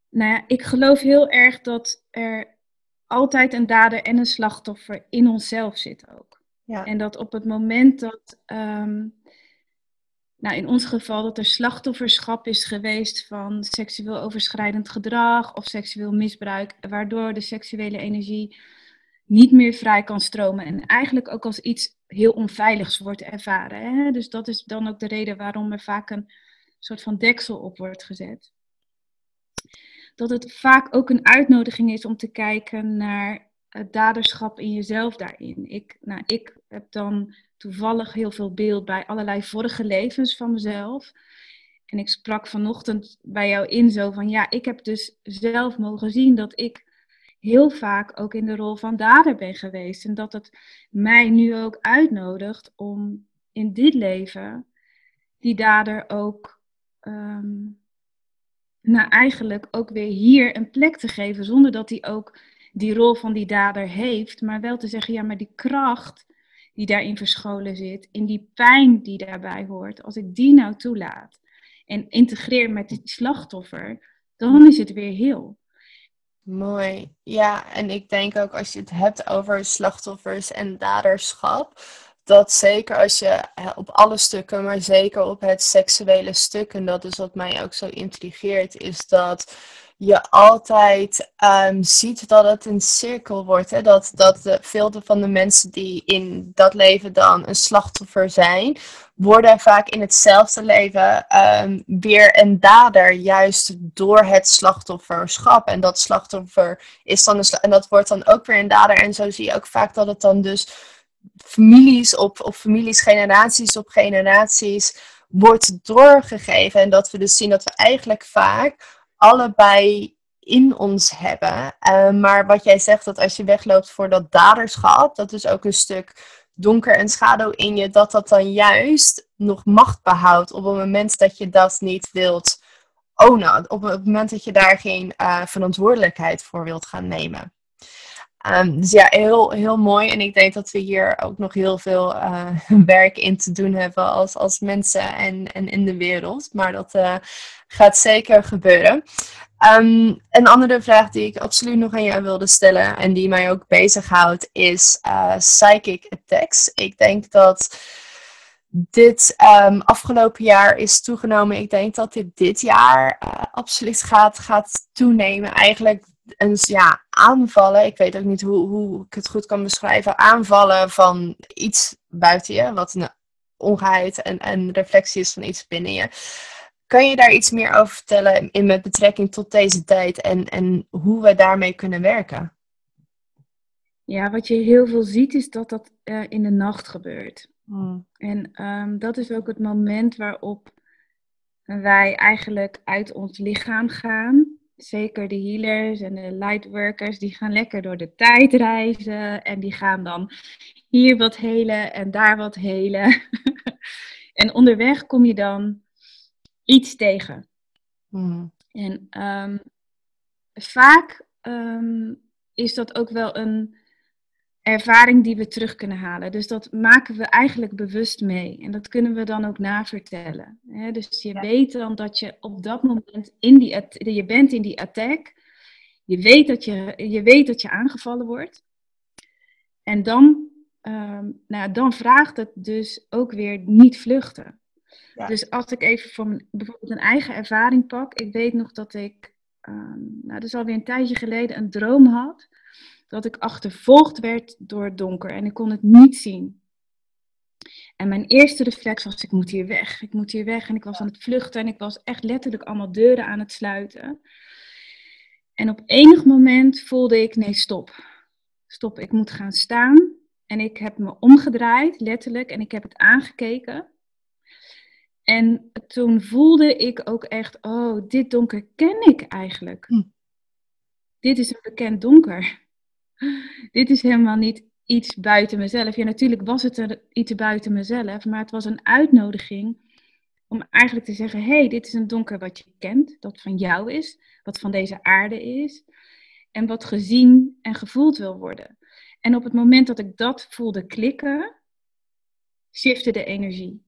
nou ja, ik geloof heel erg dat er altijd een dader en een slachtoffer in onszelf zit ook. Ja. En dat op het moment dat, ehm, nou in ons geval, dat er slachtofferschap is geweest van seksueel overschrijdend gedrag of seksueel misbruik, waardoor de seksuele energie niet meer vrij kan stromen en eigenlijk ook als iets heel onveiligs wordt ervaren. Hè? Dus dat is dan ook de reden waarom er vaak een soort van deksel op wordt gezet. Dat het vaak ook een uitnodiging is om te kijken naar het daderschap in jezelf daarin. Ik, nou, ik heb dan toevallig heel veel beeld bij allerlei vorige levens van mezelf. En ik sprak vanochtend bij jou in zo van ja, ik heb dus zelf mogen zien dat ik heel vaak ook in de rol van dader ben geweest. En dat het mij nu ook uitnodigt om in dit leven die dader ook, um, nou eigenlijk ook weer hier een plek te geven, zonder dat hij ook die rol van die dader heeft, maar wel te zeggen, ja, maar die kracht die daarin verscholen zit, in die pijn die daarbij hoort, als ik die nou toelaat en integreer met het slachtoffer, dan is het weer heel.
Mooi. Ja, en ik denk ook als je het hebt over slachtoffers en daderschap, dat zeker als je op alle stukken, maar zeker op het seksuele stuk, en dat is wat mij ook zo intrigeert, is dat je altijd um, ziet dat het een cirkel wordt. Hè? Dat, dat de, veel van de mensen die in dat leven dan een slachtoffer zijn, worden vaak in hetzelfde leven um, weer een dader, juist door het slachtofferschap. En dat slachtoffer is dan een en dat wordt dan ook weer een dader. En zo zie je ook vaak dat het dan dus families op, op families, generaties op generaties wordt doorgegeven. En dat we dus zien dat we eigenlijk vaak allebei in ons hebben. Uh, maar wat jij zegt, dat als je wegloopt voor dat daderschap, dat is ook een stuk donker en schaduw in je, dat dat dan juist nog macht behoudt op het moment dat je dat niet wilt ownen. Op het moment dat je daar geen uh, verantwoordelijkheid voor wilt gaan nemen. Um, dus ja, heel, heel mooi. En ik denk dat we hier ook nog heel veel uh, <laughs> werk in te doen hebben als, als mensen en, en in de wereld. Maar dat uh, gaat zeker gebeuren. Um, een andere vraag die ik absoluut nog aan jou wilde stellen en die mij ook bezighoudt is uh, psychic attacks. Ik denk dat dit um, afgelopen jaar is toegenomen. Ik denk dat dit dit jaar absoluut gaat, gaat toenemen. Eigenlijk een, ja, aanvallen, ik weet ook niet hoe, hoe ik het goed kan beschrijven, aanvallen van iets buiten je, wat een ongeheid en een reflectie is van iets binnen je. Kan je daar iets meer over vertellen in met betrekking tot deze tijd en, en hoe we daarmee kunnen werken?
Ja, wat je heel veel ziet is dat dat uh, in de nacht gebeurt. Hmm. En um, dat is ook het moment waarop wij eigenlijk uit ons lichaam gaan zeker de healers en de lightworkers, die gaan lekker door de tijd reizen en die gaan dan hier wat helen en daar wat helen. <laughs> en onderweg kom je dan iets tegen. Hmm. En um, vaak um, is dat ook wel een ervaring die we terug kunnen halen. Dus dat maken we eigenlijk bewust mee. En dat kunnen we dan ook navertellen. Dus je weet dan dat je op dat moment in die, je bent in die attack. Je weet dat je, je, weet dat je aangevallen wordt. En dan, um, nou, dan vraagt het dus ook weer niet vluchten. Dus als ik even van bijvoorbeeld een eigen ervaring pak. Ik weet nog dat ik, um, nou, dat is alweer een tijdje geleden, een droom had dat ik achtervolgd werd door het donker en ik kon het niet zien. En mijn eerste reflex was: ik moet hier weg, ik moet hier weg. En ik was aan het vluchten en ik was echt letterlijk allemaal deuren aan het sluiten. En op enig moment voelde ik: nee, stop. Stop, ik moet gaan staan. En ik heb me omgedraaid, letterlijk, en ik heb het aangekeken. En toen voelde ik ook echt: oh, dit donker ken ik eigenlijk. Hm. Dit is een bekend donker <laughs> dit is helemaal niet iets buiten mezelf. Ja, natuurlijk was het er iets buiten mezelf, maar het was een uitnodiging Om eigenlijk te zeggen, hey, dit is een donker wat je kent, dat van jou is, wat van deze aarde is. En wat gezien en gevoeld wil worden. En op het moment dat ik dat voelde klikken, shifte de energie.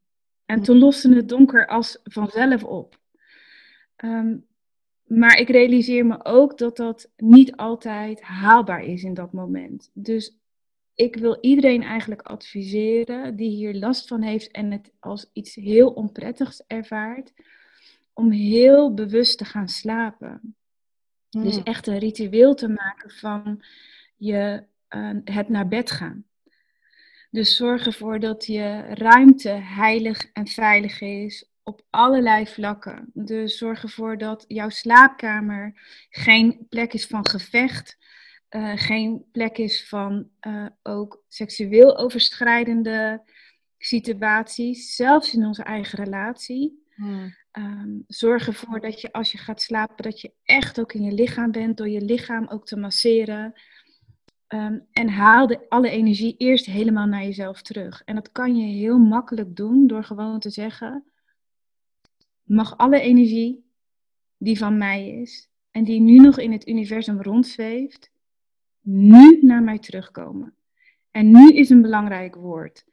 En toen loste het donker als vanzelf op. Ehm, maar ik realiseer me ook dat dat niet altijd haalbaar is in dat moment. Dus ik wil iedereen eigenlijk adviseren die hier last van heeft en het als iets heel onprettigs ervaart, om heel bewust te gaan slapen. Dus hmm. echt een ritueel te maken van je, uh, het naar bed gaan. Dus zorg ervoor dat je ruimte heilig en veilig is op allerlei vlakken. Dus zorg ervoor dat jouw slaapkamer geen plek is van gevecht, uh, geen plek is van uh, ook seksueel overschrijdende situaties, zelfs in onze eigen relatie. Hmm. Um, zorg ervoor dat je als je gaat slapen, dat je echt ook in je lichaam bent, door je lichaam ook te masseren. Ehm, en haal de, alle energie eerst helemaal naar jezelf terug. En dat kan je heel makkelijk doen door gewoon te zeggen: mag alle energie die van mij is en die nu nog in het universum rondzweeft, nu naar mij terugkomen. En nu is een belangrijk woord.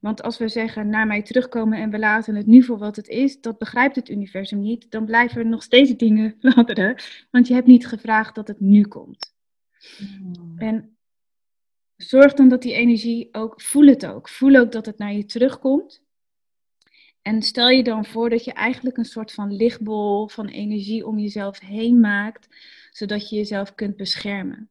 Want als we zeggen naar mij terugkomen en we laten het nu voor wat het is, dat begrijpt het universum niet. Dan blijven er nog steeds dingen <laughs> fladderen, want je hebt niet gevraagd dat het nu komt. Hmm. En zorg dan dat die energie ook, voel het ook. Voel ook dat het naar je terugkomt. En stel je dan voor dat je eigenlijk een soort van lichtbol van energie om jezelf heen maakt, zodat je jezelf kunt beschermen.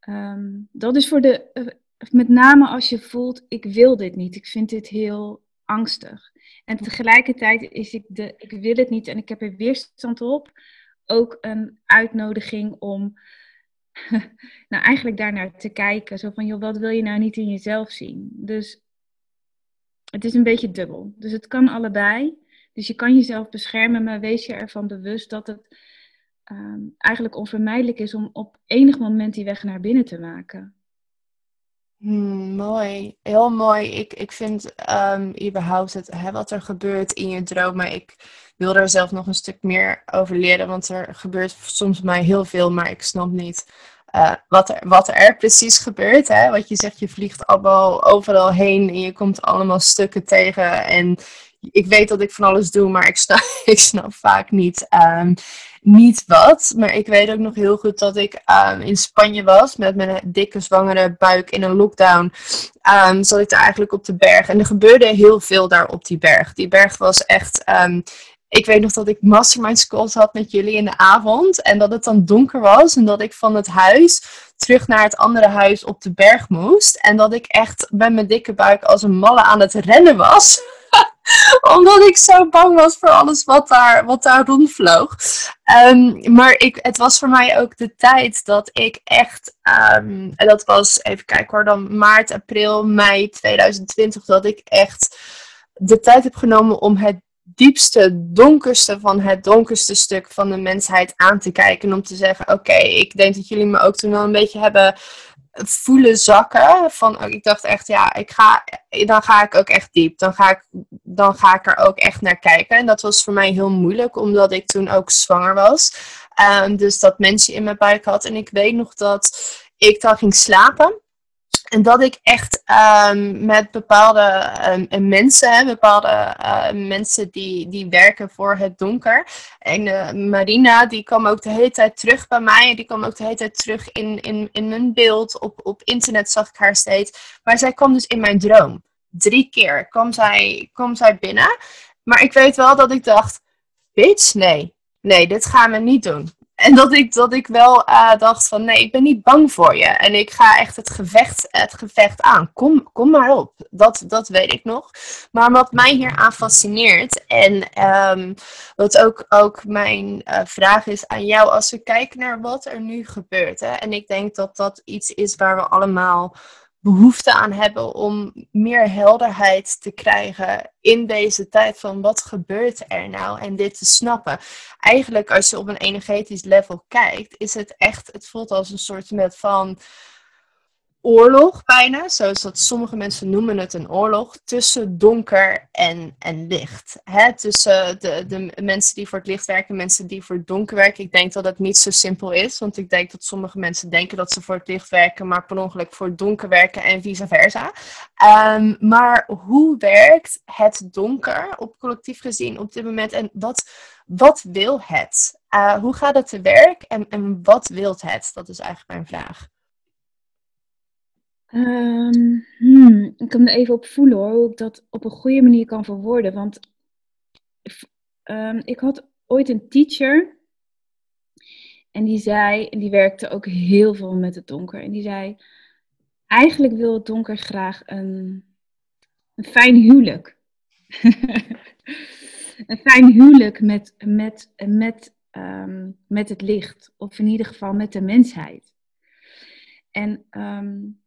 Ehm, dat is voor de, eh, met name als je voelt, ik wil dit niet, ik vind dit heel angstig. En tegelijkertijd is ik de, ik wil het niet en ik heb er weerstand op, ook een uitnodiging om <laughs> nou eigenlijk daarnaar te kijken. Zo van, joh, wat wil je nou niet in jezelf zien? Dus het is een beetje dubbel. Dus het kan allebei. Dus je kan jezelf beschermen, maar wees je ervan bewust dat het ehm, eigenlijk onvermijdelijk is om op enig moment die weg naar binnen te maken.
Hmm, mooi, heel mooi. Ik, ik vind um, überhaupt het, hè, wat er gebeurt in je dromen. Ik wil daar zelf nog een stuk meer over leren, want er gebeurt soms mij heel veel, maar ik snap niet uh, wat, er, wat er precies gebeurt. Hè? Wat je zegt, je vliegt allemaal overal heen en je komt allemaal stukken tegen. En ik weet dat ik van alles doe, maar ik snap, <laughs> ik snap vaak niet, um, niet wat. Maar ik weet ook nog heel goed dat ik um, in Spanje was met mijn dikke zwangere buik in een lockdown. Um, zat ik daar eigenlijk op de berg. En er gebeurde heel veel daar op die berg. Die berg was echt ik weet nog dat ik mastermind calls had met jullie in de avond. En dat het dan donker was. En dat ik van het huis terug naar het andere huis op de berg moest. En dat ik echt met mijn dikke buik als een malle aan het rennen was. <laughs> Omdat ik zo bang was voor alles wat daar, wat daar rondvloog. Um, maar ik, het was voor mij ook de tijd dat ik echt. En dat was, even kijken hoor, dan maart, april, mei 2020. Dat ik echt de tijd heb genomen om het diepste, donkerste van het donkerste stuk van de mensheid aan te kijken. Om te zeggen: Oké, ik denk dat jullie me ook toen wel een beetje hebben voelen zakken. Van, oh, ik dacht echt, ja, ik ga, dan ga ik ook echt diep. Dan ga, ik, dan ga ik er ook echt naar kijken. En dat was voor mij heel moeilijk, omdat ik toen ook zwanger was. Um, dus dat mensen in mijn buik had. En ik weet nog dat ik dan ging slapen. En dat ik echt um, met bepaalde um, mensen, bepaalde uh, mensen die, die werken voor het donker. En uh, Marina, die kwam ook de hele tijd terug bij mij. Die kwam ook de hele tijd terug in, in, in mijn beeld. Op, op internet zag ik haar steeds. Maar zij kwam dus in mijn droom. Drie keer kwam zij, kwam zij binnen. Maar ik weet wel dat ik dacht, bitch, nee. Nee, dit gaan we niet doen. En dat ik, dat ik wel uh, dacht van nee, ik ben niet bang voor je. En ik ga echt het gevecht, het gevecht aan. Kom, kom maar op. Dat, dat weet ik nog. Maar wat mij hier aan fascineert. En um, wat ook, ook mijn uh, vraag is aan jou. Als we kijken naar wat er nu gebeurt. Hè, en ik denk dat dat iets is waar we allemaal behoefte aan hebben om meer helderheid te krijgen in deze tijd van wat gebeurt er nou en dit te snappen. Eigenlijk als je op een energetisch level kijkt, is het echt, het voelt als een soort met van oorlog bijna, zoals dat sommige mensen noemen het een oorlog, tussen donker en, en licht. Hè? Tussen de, de mensen die voor het licht werken, mensen die voor het donker werken. Ik denk dat het niet zo simpel is, want ik denk dat sommige mensen denken dat ze voor het licht werken, maar per ongeluk voor het donker werken en vice versa. Ehm, maar hoe werkt het donker op collectief gezien op dit moment en wat, wat wil het? Uh, hoe gaat het te werk en, en wat wil het? Dat is eigenlijk mijn vraag.
Um, hmm, ik kan er even op voelen hoor, hoe ik dat op een goede manier kan verwoorden. Want um, ik had ooit een teacher en die zei, en die werkte ook heel veel met het donker. En die zei, eigenlijk wil het donker graag een, een fijn huwelijk. <laughs> een fijn huwelijk met, met, met, um, met het licht. Of in ieder geval met de mensheid. En um,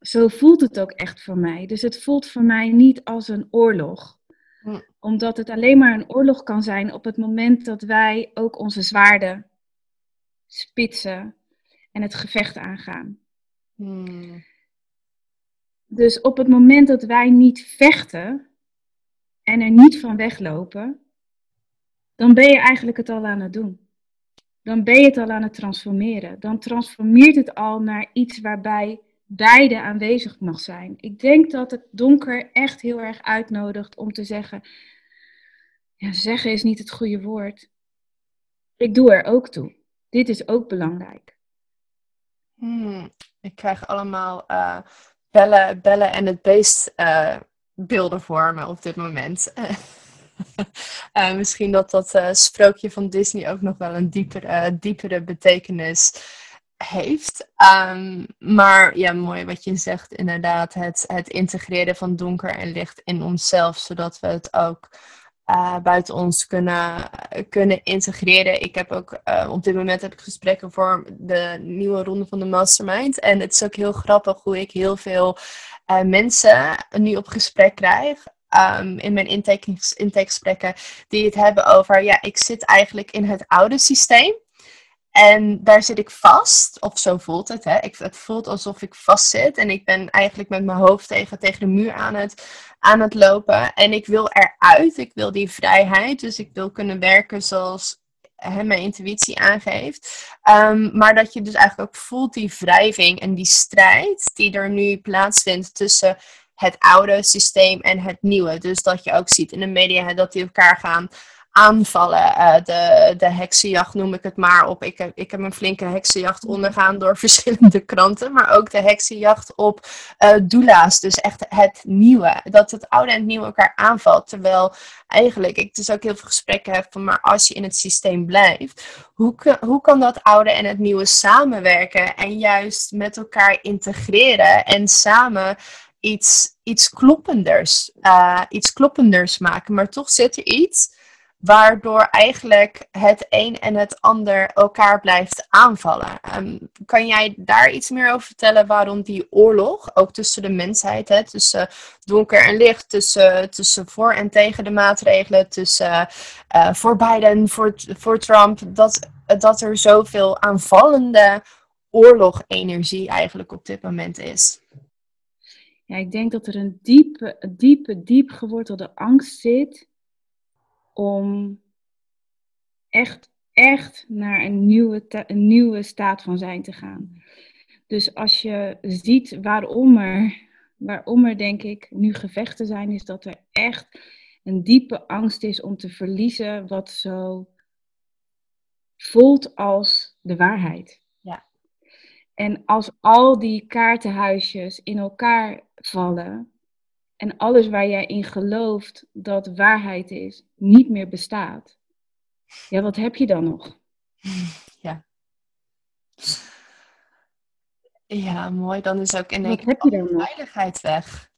zo voelt het ook echt voor mij. Dus het voelt voor mij niet als een oorlog. Hm. Omdat het alleen maar een oorlog kan zijn op het moment dat wij ook onze zwaarden spitsen en het gevecht aangaan. Hm. Dus op het moment dat wij niet vechten en er niet van weglopen, dan ben je eigenlijk het al aan het doen. Dan ben je het al aan het transformeren. Dan transformeert het al naar iets waarbij beide aanwezig mag zijn. Ik denk dat het donker echt heel erg uitnodigt om te zeggen. Ja, zeggen is niet het goede woord. Ik doe er ook toe. Dit is ook belangrijk.
Hmm, ik krijg allemaal uh, bellen, bellen en het beest uh, beelden voor me op dit moment. uh, <laughs> misschien dat dat sprookje van Disney ook nog wel een diepere, diepere betekenis heeft. Um, maar ja, mooi wat je zegt, inderdaad, het, het integreren van donker en licht in onszelf, zodat we het ook uh, buiten ons kunnen, kunnen integreren. Ik heb ook uh, op dit moment heb ik gesprekken voor de nieuwe ronde van de Mastermind. En het is ook heel grappig hoe ik heel veel uh, mensen nu op gesprek krijg. Um, in mijn intakegesprekken die het hebben over, ja, ik zit eigenlijk in het oude systeem. En daar zit ik vast, of zo voelt het. Hè? Ik, het voelt alsof ik vast zit en ik ben eigenlijk met mijn hoofd tegen, tegen de muur aan het, aan het lopen. En ik wil eruit, ik wil die vrijheid. Dus ik wil kunnen werken zoals hè, mijn intuïtie aangeeft. Um, maar dat je dus eigenlijk ook voelt die wrijving en die strijd die er nu plaatsvindt tussen het oude systeem en het nieuwe. Dus dat je ook ziet in de media dat die elkaar gaan aanvallen. Uh, de, de heksenjacht noem ik het maar op. Ik heb, ik heb een flinke heksenjacht ondergaan door <laughs> verschillende kranten. Maar ook de heksenjacht op uh, doula's. Dus echt het nieuwe. Dat het oude en het nieuwe elkaar aanvalt. Terwijl eigenlijk ik dus ook heel veel gesprekken heb van... maar als je in het systeem blijft... hoe, hoe kan dat oude en het nieuwe samenwerken... en juist met elkaar integreren en samen iets, iets kloppenders, uh, iets kloppenders maken. Maar toch zit er iets waardoor eigenlijk het een en het ander elkaar blijft aanvallen. Um, kan jij daar iets meer over vertellen waarom die oorlog, ook tussen de mensheid, hè, tussen donker en licht, tussen, tussen voor en tegen de maatregelen, tussen uh, voor Biden, voor, voor Trump, dat, dat er zoveel aanvallende oorlogenergie eigenlijk op dit moment is?
Ja, ik denk dat er een diepe, diepe, diep gewortelde angst zit om echt, echt naar een nieuwe, een nieuwe staat van zijn te gaan. Dus als je ziet waarom er, waarom er, denk ik, nu gevechten zijn, is dat er echt een diepe angst is om te verliezen wat zo voelt als de waarheid. Ja. En als al die kaartenhuisjes in elkaar vallen, en alles waar jij in gelooft dat waarheid is, niet meer bestaat, ja, wat heb je dan nog?
Ja. Ja, mooi. Dan is ook in
je dan
veiligheid weg.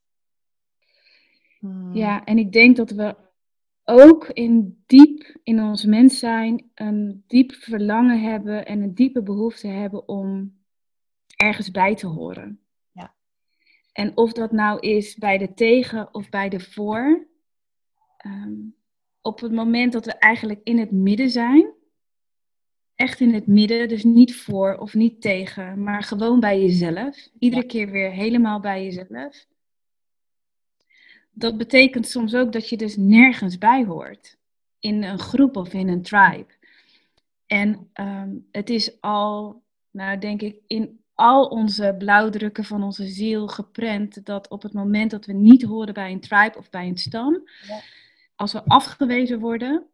Hmm. Ja, en ik denk dat we ook in diep in ons mens zijn een diep verlangen hebben en een diepe behoefte hebben om ergens bij te horen. En of dat nou is bij de tegen of bij de voor. Um, op het moment dat we eigenlijk in het midden zijn echt in het midden, dus niet voor of niet tegen, maar gewoon bij jezelf. Iedere keer weer helemaal bij jezelf. Dat betekent soms ook dat je dus nergens bij hoort. In een groep of in een tribe. En ehm, het is al, nou denk ik, in al onze blauwdrukken van onze ziel geprent dat op het moment dat we niet horen bij een tribe of bij een stam, ja. Als we afgewezen worden,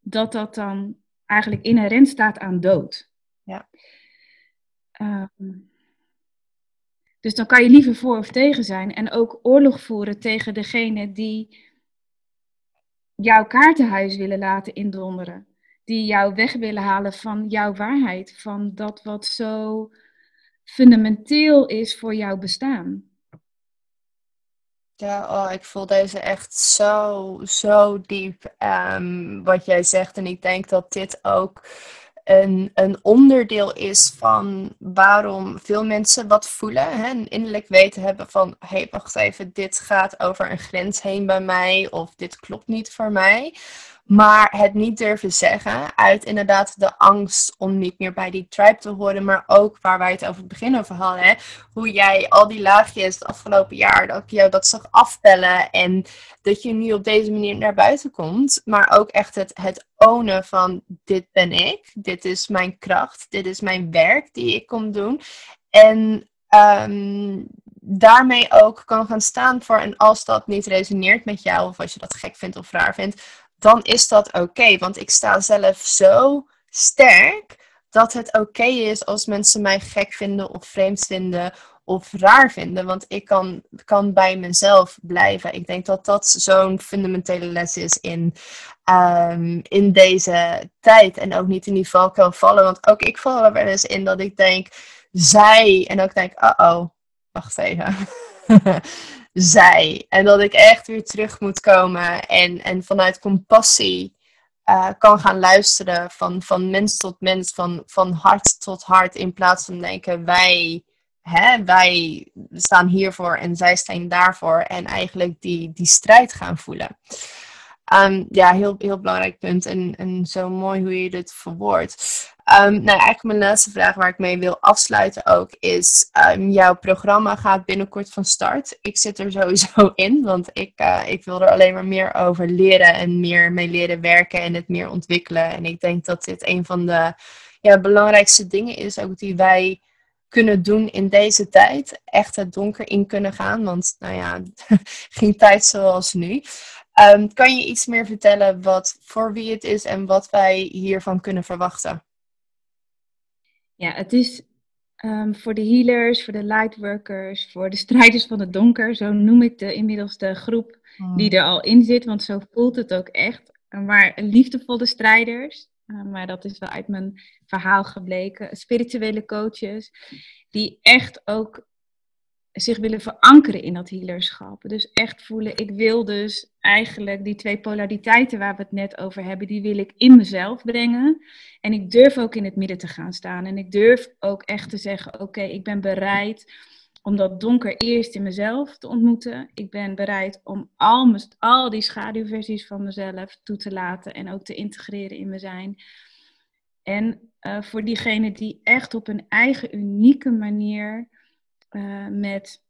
dat dat dan eigenlijk inherent staat aan dood. Ja. Ehm, dus dan kan je liever voor of tegen zijn en ook oorlog voeren tegen degene die jouw kaartenhuis willen laten indonderen. Die jou weg willen halen van jouw waarheid, van dat wat zo fundamenteel is voor jouw bestaan.
Ja, oh, ik voel deze echt zo, zo diep. Um, wat jij zegt. En ik denk dat dit ook een, een onderdeel is van waarom veel mensen wat voelen. Hè, innerlijk weten hebben van, hé, hey, wacht even, dit gaat over een grens heen bij mij. Of dit klopt niet voor mij. Maar het niet durven zeggen uit inderdaad de angst om niet meer bij die tribe te horen. Maar ook waar wij het over het begin over hadden. Hè? Hoe jij al die laagjes het afgelopen jaar, dat je dat zag afpellen. En dat je nu op deze manier naar buiten komt. Maar ook echt het, het ownen van dit ben ik. Dit is mijn kracht. Dit is mijn werk die ik kom doen. En um, daarmee ook kan gaan staan voor. En als dat niet resoneert met jou, of als je dat gek vindt of raar vindt, dan is dat oké. want ik sta zelf zo sterk dat het oké is als mensen mij gek vinden of vreemd vinden of raar vinden. Want ik kan, kan bij mezelf blijven. Ik denk dat dat zo'n fundamentele les is in, um, in deze tijd. En ook niet in die kan vallen. Want ook ik val er wel eens in dat ik denk, zij. En ook denk, uh oh, wacht even. <laughs> zij. En dat ik echt weer terug moet komen en, en vanuit compassie uh, kan gaan luisteren van, van mens tot mens, van, van hart tot hart, in plaats van denken wij, hè, wij staan hiervoor en zij staan daarvoor en eigenlijk die, die strijd gaan voelen. Um, ja, heel, heel belangrijk punt en, en zo mooi hoe je dit verwoordt. Um, nou, eigenlijk mijn laatste vraag waar ik mee wil afsluiten ook is: um, jouw programma gaat binnenkort van start. Ik zit er sowieso <laughs> in, want ik, uh, ik wil er alleen maar meer over leren en meer mee leren werken en het meer ontwikkelen. En ik denk dat dit een van de ja, belangrijkste dingen is, ook die wij kunnen doen in deze tijd. Echt het donker in kunnen gaan, want nou ja, <laughs> geen tijd zoals nu. Um, kan je iets meer vertellen wat voor wie het is en wat wij hiervan kunnen verwachten?
Ja, het is um, voor de healers, voor de lightworkers, voor de strijders van het donker. Zo noem ik de, inmiddels de groep oh. die er al in zit, want zo voelt het ook echt. Maar liefdevolle strijders, uh, maar dat is wel uit mijn verhaal gebleken. Spirituele coaches, die echt ook zich willen verankeren in dat healerschap. Dus echt voelen, ik wil dus eigenlijk die twee polariteiten waar we het net over hebben, die wil ik in mezelf brengen. En ik durf ook in het midden te gaan staan. En ik durf ook echt te zeggen, oké, ik ben bereid om dat donker eerst in mezelf te ontmoeten. Ik ben bereid om al, al die schaduwversies van mezelf toe te laten en ook te integreren in mijn zijn. En uh, voor diegenen die echt op een eigen unieke manier uh, met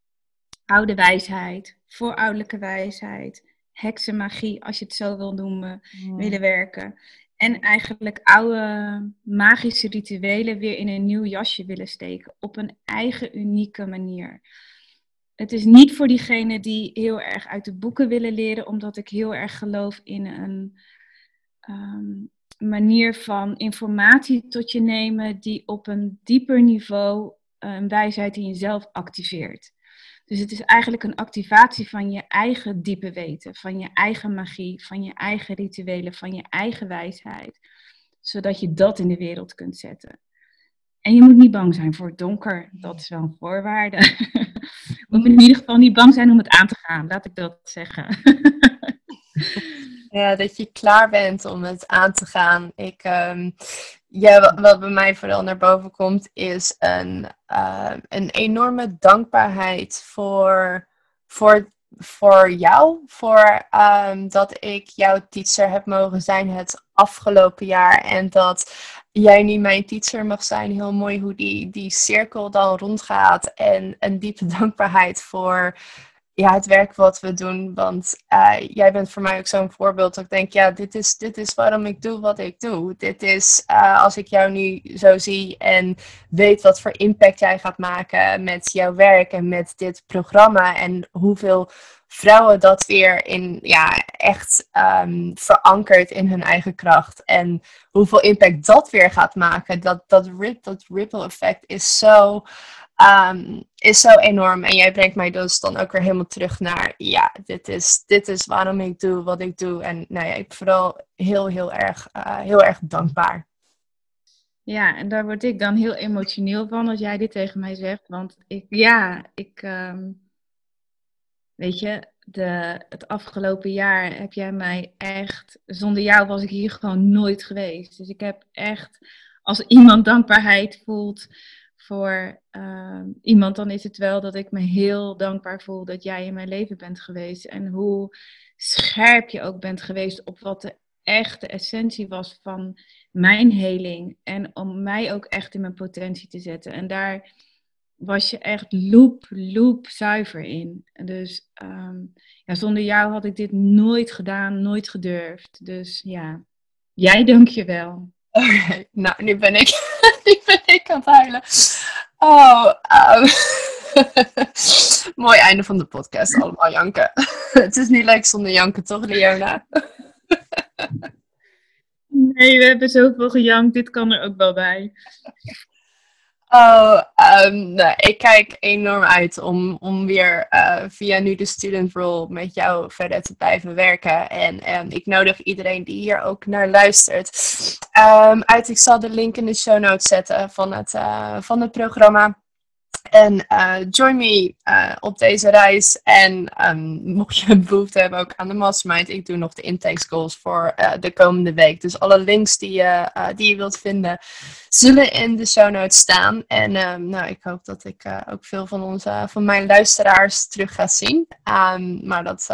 oude wijsheid, voorouderlijke wijsheid, heksenmagie, als je het zo wil noemen, willen werken. En eigenlijk oude magische rituelen weer in een nieuw jasje willen steken. Op een eigen unieke manier. Het is niet voor diegenen die heel erg uit de boeken willen leren, omdat ik heel erg geloof in een um, manier van informatie tot je nemen die op een dieper niveau een wijsheid in jezelf activeert. Dus het is eigenlijk een activatie van je eigen diepe weten, van je eigen magie, van je eigen rituelen, van je eigen wijsheid, zodat je dat in de wereld kunt zetten. En je moet niet bang zijn voor het donker, dat is wel een voorwaarde. Je <laughs> moet in ieder geval niet bang zijn om het aan te gaan, laat ik dat zeggen. <laughs>
Ja, dat je klaar bent om het aan te gaan. Ik, um, ja, wat, bij mij vooral naar boven komt, is een, uh, een enorme dankbaarheid voor, voor, voor jou. Voor um, dat ik jouw teacher heb mogen zijn het afgelopen jaar. En dat jij nu mijn teacher mag zijn. Heel mooi hoe die, die cirkel dan rondgaat. En een diepe <laughs> dankbaarheid voor ja, het werk wat we doen. Want uh, jij bent voor mij ook zo'n voorbeeld. Dat ik denk, ja, dit is, dit is waarom ik doe wat ik doe. Dit is uh, als ik jou nu zo zie en weet wat voor impact jij gaat maken met jouw werk en met dit programma. En hoeveel vrouwen dat weer in, ja, echt um, verankerd in hun eigen kracht. En hoeveel impact dat weer gaat maken. Dat, dat, dat ripple effect is zo um, is zo enorm. En jij brengt mij dus dan ook weer helemaal terug naar, ja, dit is, dit is waarom ik doe wat ik doe. En nou ja, ik ben vooral heel, heel erg, uh, heel erg dankbaar.
Ja, en daar word ik dan heel emotioneel van als jij dit tegen mij zegt. Want ik, ja, ik, um, weet je, de, het afgelopen jaar heb jij mij echt, zonder jou was ik hier gewoon nooit geweest. Dus ik heb echt, als iemand dankbaarheid voelt voor uh, iemand, dan is het wel dat ik me heel dankbaar voel dat jij in mijn leven bent geweest. En hoe scherp je ook bent geweest op wat de echte essentie was van mijn heling. En om mij ook echt in mijn potentie te zetten. En daar was je echt loop, loop zuiver in. Dus um, ja, zonder jou had ik dit nooit gedaan, nooit gedurfd. Dus ja, jij dank je wel.
Oké, nou, nu ben ik, <laughs> nu ben ik aan huilen. Oh, um. <laughs> mooi einde van de podcast. Allemaal janken. <laughs> het is niet leuk zonder janken, toch, Leona?
nee, we hebben zoveel gejankt. Dit kan er ook wel bij.
Oh, nou, ik kijk enorm uit om, om weer uh, via nu de student role met jou verder te blijven werken. En um, ik nodig iedereen die hier ook naar luistert um, uit. Ik zal de link in de show notes zetten van het, uh, van het programma. En uh, join me uh, op deze reis. En um, mocht je <laughs> behoefte hebben ook aan de mastermind, ik doe nog de intake goals voor uh, de komende week. Dus alle links die je, die je wilt vinden, zullen in de show notes staan. En um, nou, ik hoop dat ik ook veel van, onze, van mijn luisteraars terug ga zien. Um, maar dat,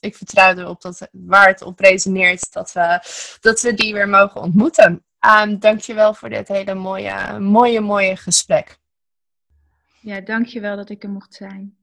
ik vertrouw erop dat waar het op resoneert, dat we, dat we die weer mogen ontmoeten. Um, dankjewel voor dit hele mooie, mooie, mooie gesprek.
Ja, dankjewel dat ik er mocht zijn.